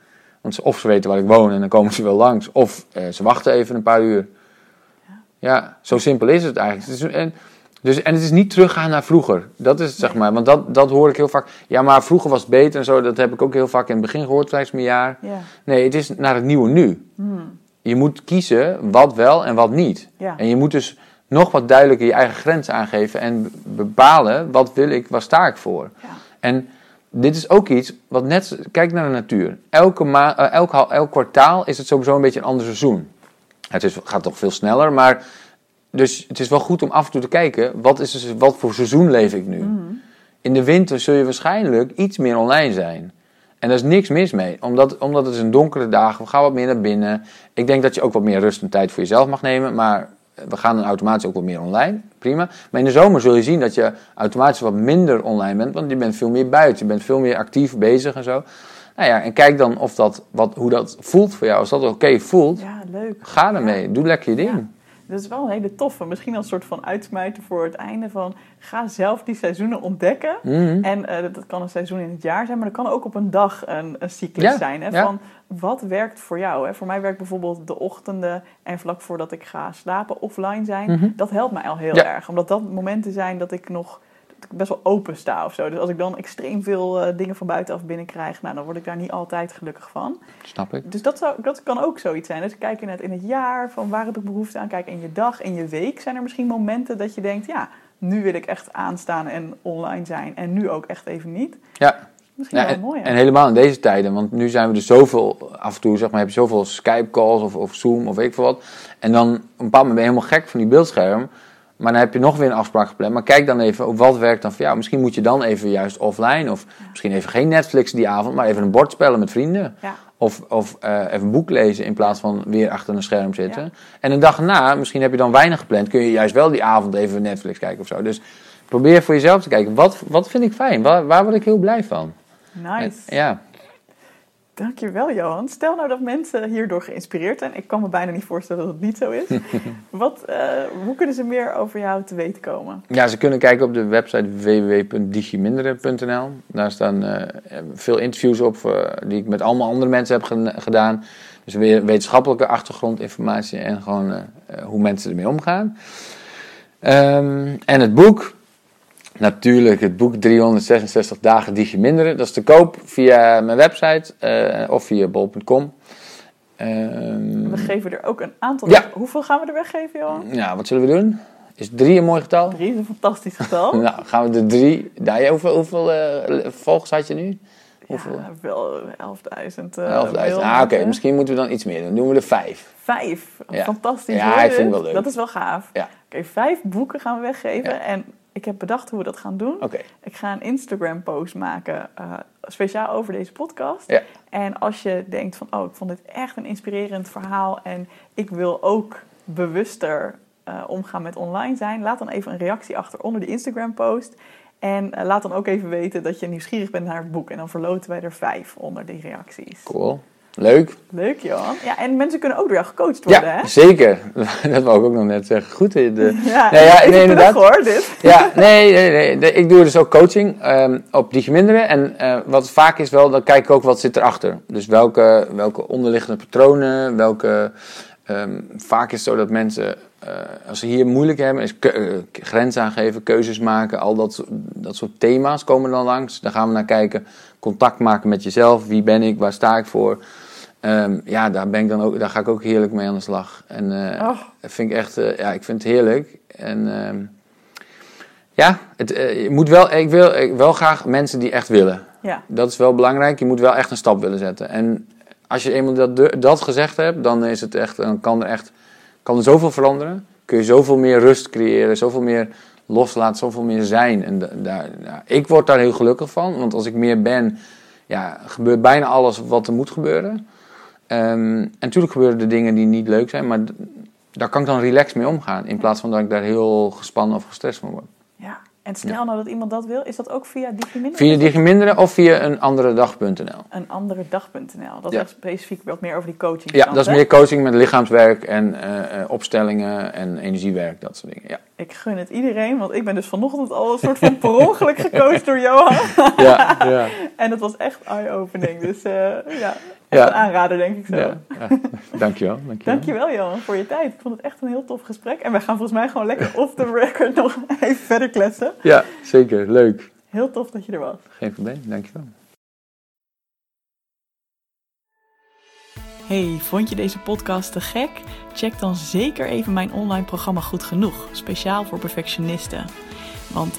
Want ze, of ze weten waar ik woon en dan komen ze wel langs. Of ze wachten even een paar uur. Ja, zo simpel is het eigenlijk. Het is, en, dus, en het is niet teruggaan naar vroeger. Dat is het, zeg maar. Want dat, dat hoor ik heel vaak. Ja, maar vroeger was het beter en zo. Dat heb ik ook heel vaak in het begin gehoord tijdens mijn jaar. Ja. Nee, het is naar het nieuwe nu. Hmm. Je moet kiezen wat wel en wat niet. Ja. En je moet dus nog wat duidelijker je eigen grens aangeven en bepalen wat wil ik, waar sta ik voor. Ja. En dit is ook iets wat net, kijk naar de natuur. Elke ma eh, elk, elk kwartaal is het sowieso een beetje een ander seizoen. Het is, gaat toch veel sneller, maar dus het is wel goed om af en toe te kijken, wat, is, dus- wat voor seizoen leef ik nu? Hmm. In de winter zul je waarschijnlijk iets meer online zijn. En daar is niks mis mee, omdat, omdat het is een donkere dagen, we gaan wat meer naar binnen. Ik denk dat je ook wat meer rust en tijd voor jezelf mag nemen, maar we gaan dan automatisch ook wat meer online, prima. Maar in de zomer zul je zien dat je automatisch wat minder online bent, want je bent veel meer buiten, je bent veel meer actief bezig en zo. Nou ja, en kijk dan of dat, wat, hoe dat voelt voor jou. Als dat oké voelt, Ja, leuk. ga ermee, doe lekker je ding. Ja. Dat is wel een hele toffe. Misschien als een soort van uitsmijter voor het einde van... ga zelf die seizoenen ontdekken. Mhm. En eh, dat kan een seizoen in het jaar zijn, maar dat kan ook op een dag een, een cyclus Ja, zijn. Hè? ja. Van wat werkt voor jou? Hè? Voor mij werkt bijvoorbeeld de ochtenden en vlak voordat ik ga slapen offline zijn. Mhm. Dat helpt mij al heel Ja. erg. Omdat dat momenten zijn dat ik nog ik best wel open sta of zo. Dus als ik dan extreem veel eh, dingen van buitenaf binnenkrijg, nou, dan word ik daar niet altijd gelukkig van. Snap ik. Dus dat, zou, dat kan ook zoiets zijn. Dus kijk inderdaad in het jaar, van waar heb ik behoefte aan? Kijk in je dag, in je week. Zijn er misschien momenten dat je denkt, ja, nu wil ik echt aanstaan en online zijn. En nu ook echt even niet. Ja, Misschien Ja, wel en, mooi. hè? en helemaal in deze tijden, want nu zijn we er zoveel, af en toe zeg maar, heb je zoveel Skype-calls of, of Zoom of weet ik veel wat. En dan op een bepaald moment ben je helemaal gek van die beeldscherm. Maar dan heb je nog weer een afspraak gepland. Maar kijk dan even, op wat werkt dan voor jou? Misschien moet je dan even juist offline. Of misschien even geen Netflix die avond, maar even een bord spelen met vrienden. Ja. Of, of eh, even een boek lezen in plaats van weer achter een scherm zitten. Ja. En een dag erna, misschien heb je dan weinig gepland, kun je juist wel die avond even Netflix kijken of zo. Dus probeer voor jezelf te kijken, wat, wat vind ik fijn? Waar, waar word ik heel blij van? Nice. En- ja. Dankjewel, Johan. Stel nou dat mensen hierdoor geïnspireerd zijn. Ik kan me bijna niet voorstellen dat het niet zo is. Wat, eh, hoe kunnen ze meer over jou te weten komen? Ja, ze kunnen kijken op de website www.digiminderen.nl. Daar staan eh, veel interviews op eh, die ik met allemaal andere mensen heb gedaan. Dus weer wetenschappelijke achtergrondinformatie en gewoon eh, eh, hoe mensen ermee omgaan. Ehm, en het boek, natuurlijk het boek 366 dagen Digiminderen. Dat is te koop via mijn website eh, of via bol.com. Ehm, We geven er ook een aantal. Ja. Hoeveel gaan we er weggeven, Johan? ja, wat zullen we doen? Is drie een mooi getal? Drie is een fantastisch getal. Nou, gaan we de drie. Daar, hoeveel hoeveel eh, volgers had je nu? Hoeveel? Ja, wel 11.000. eh, 11.000. mail Ah, oké. Misschien moeten we dan iets meer doen. Doen we er vijf. Vijf. Ja. Fantastisch. Ja, ik vind het wel leuk. Dat is wel gaaf. Ja. Oké, vijf boeken gaan we weggeven. En ik heb bedacht hoe we dat gaan doen. Ik ga een Instagram-post maken eh, speciaal over deze podcast. Ja. En als je denkt van, oh, ik vond dit echt een inspirerend verhaal en ik wil ook bewuster eh, omgaan met online zijn, laat dan even een reactie achter onder die Instagram-post. En eh, laat dan ook even weten dat je nieuwsgierig bent naar het boek. En dan verloten wij er vijf onder die reacties. Cool. Leuk. Leuk, Johan. Ja, en mensen kunnen ook door jou gecoacht worden, ja, hè? zeker. Dat wou ik ook nog net zeggen. Goed. De, Ja, nee, ja, even nee, terug, inderdaad. hoor, dit. Ja, nee, nee, nee. Ik doe dus ook coaching ehm, op digiminderen. En eh, wat vaak is wel, dan kijk ik ook wat zit erachter. Dus welke, welke onderliggende patronen, welke... ehm, vaak is het zo dat mensen, eh, als ze hier moeilijk hebben, is eh, grenzen aangeven, keuzes maken, al dat, soort- dat soort thema's komen dan langs. Daar gaan we naar kijken. Contact maken met jezelf. Wie ben ik? Waar sta ik voor? Ehm, ja, daar, ben ik dan ook, daar ga ik ook heerlijk mee aan de slag. En Oh. dat vind ik echt, eh, ja, ik vind het heerlijk. En ehm, ja, het, eh, je moet wel, ik wil ik wel graag mensen die echt willen. Ja, Dat is wel belangrijk. Je moet wel echt een stap willen zetten. En als je eenmaal dat, dat gezegd hebt, dan is het echt, dan kan er echt, kan er zoveel veranderen. Kun je zoveel meer rust creëren, zoveel meer loslaten, zoveel meer zijn. En da- daar, ik word daar heel gelukkig van, want als ik meer ben, ja, gebeurt bijna alles wat er moet gebeuren. Ehm, en natuurlijk gebeuren er dingen die niet leuk zijn, maar daar kan ik dan relaxed mee omgaan. In plaats van dat ik daar heel gespannen of gestrest van word. En stel nou dat iemand dat wil, is dat ook via Digiminder? Via digiminderen of via een andere dag.nl. Een andere dag.nl. Dat is Ja. specifiek wat meer over die coaching. Ja, dat is meer coaching met lichaamswerk en eh, eh, opstellingen en energiewerk, dat soort dingen. Ja, Ik gun het iedereen, want ik ben dus vanochtend al een soort van per ongeluk gecoacht door Johan. ja, ja. En dat was echt eye-opening. Dus eh, ja, echt Ja. een aanrader denk ik zo. ja, ja. Dankjewel, dankjewel. Dankjewel Johan voor je tijd. Ik vond het echt een heel tof gesprek. En wij gaan volgens mij gewoon lekker off the record nog even verder kletsen. Ja, zeker. Leuk. Heel tof dat je er was. Geen probleem, dankjewel. Hey, vond je deze podcast te gek? Check dan zeker even mijn online programma Goed Genoeg, speciaal voor perfectionisten. Want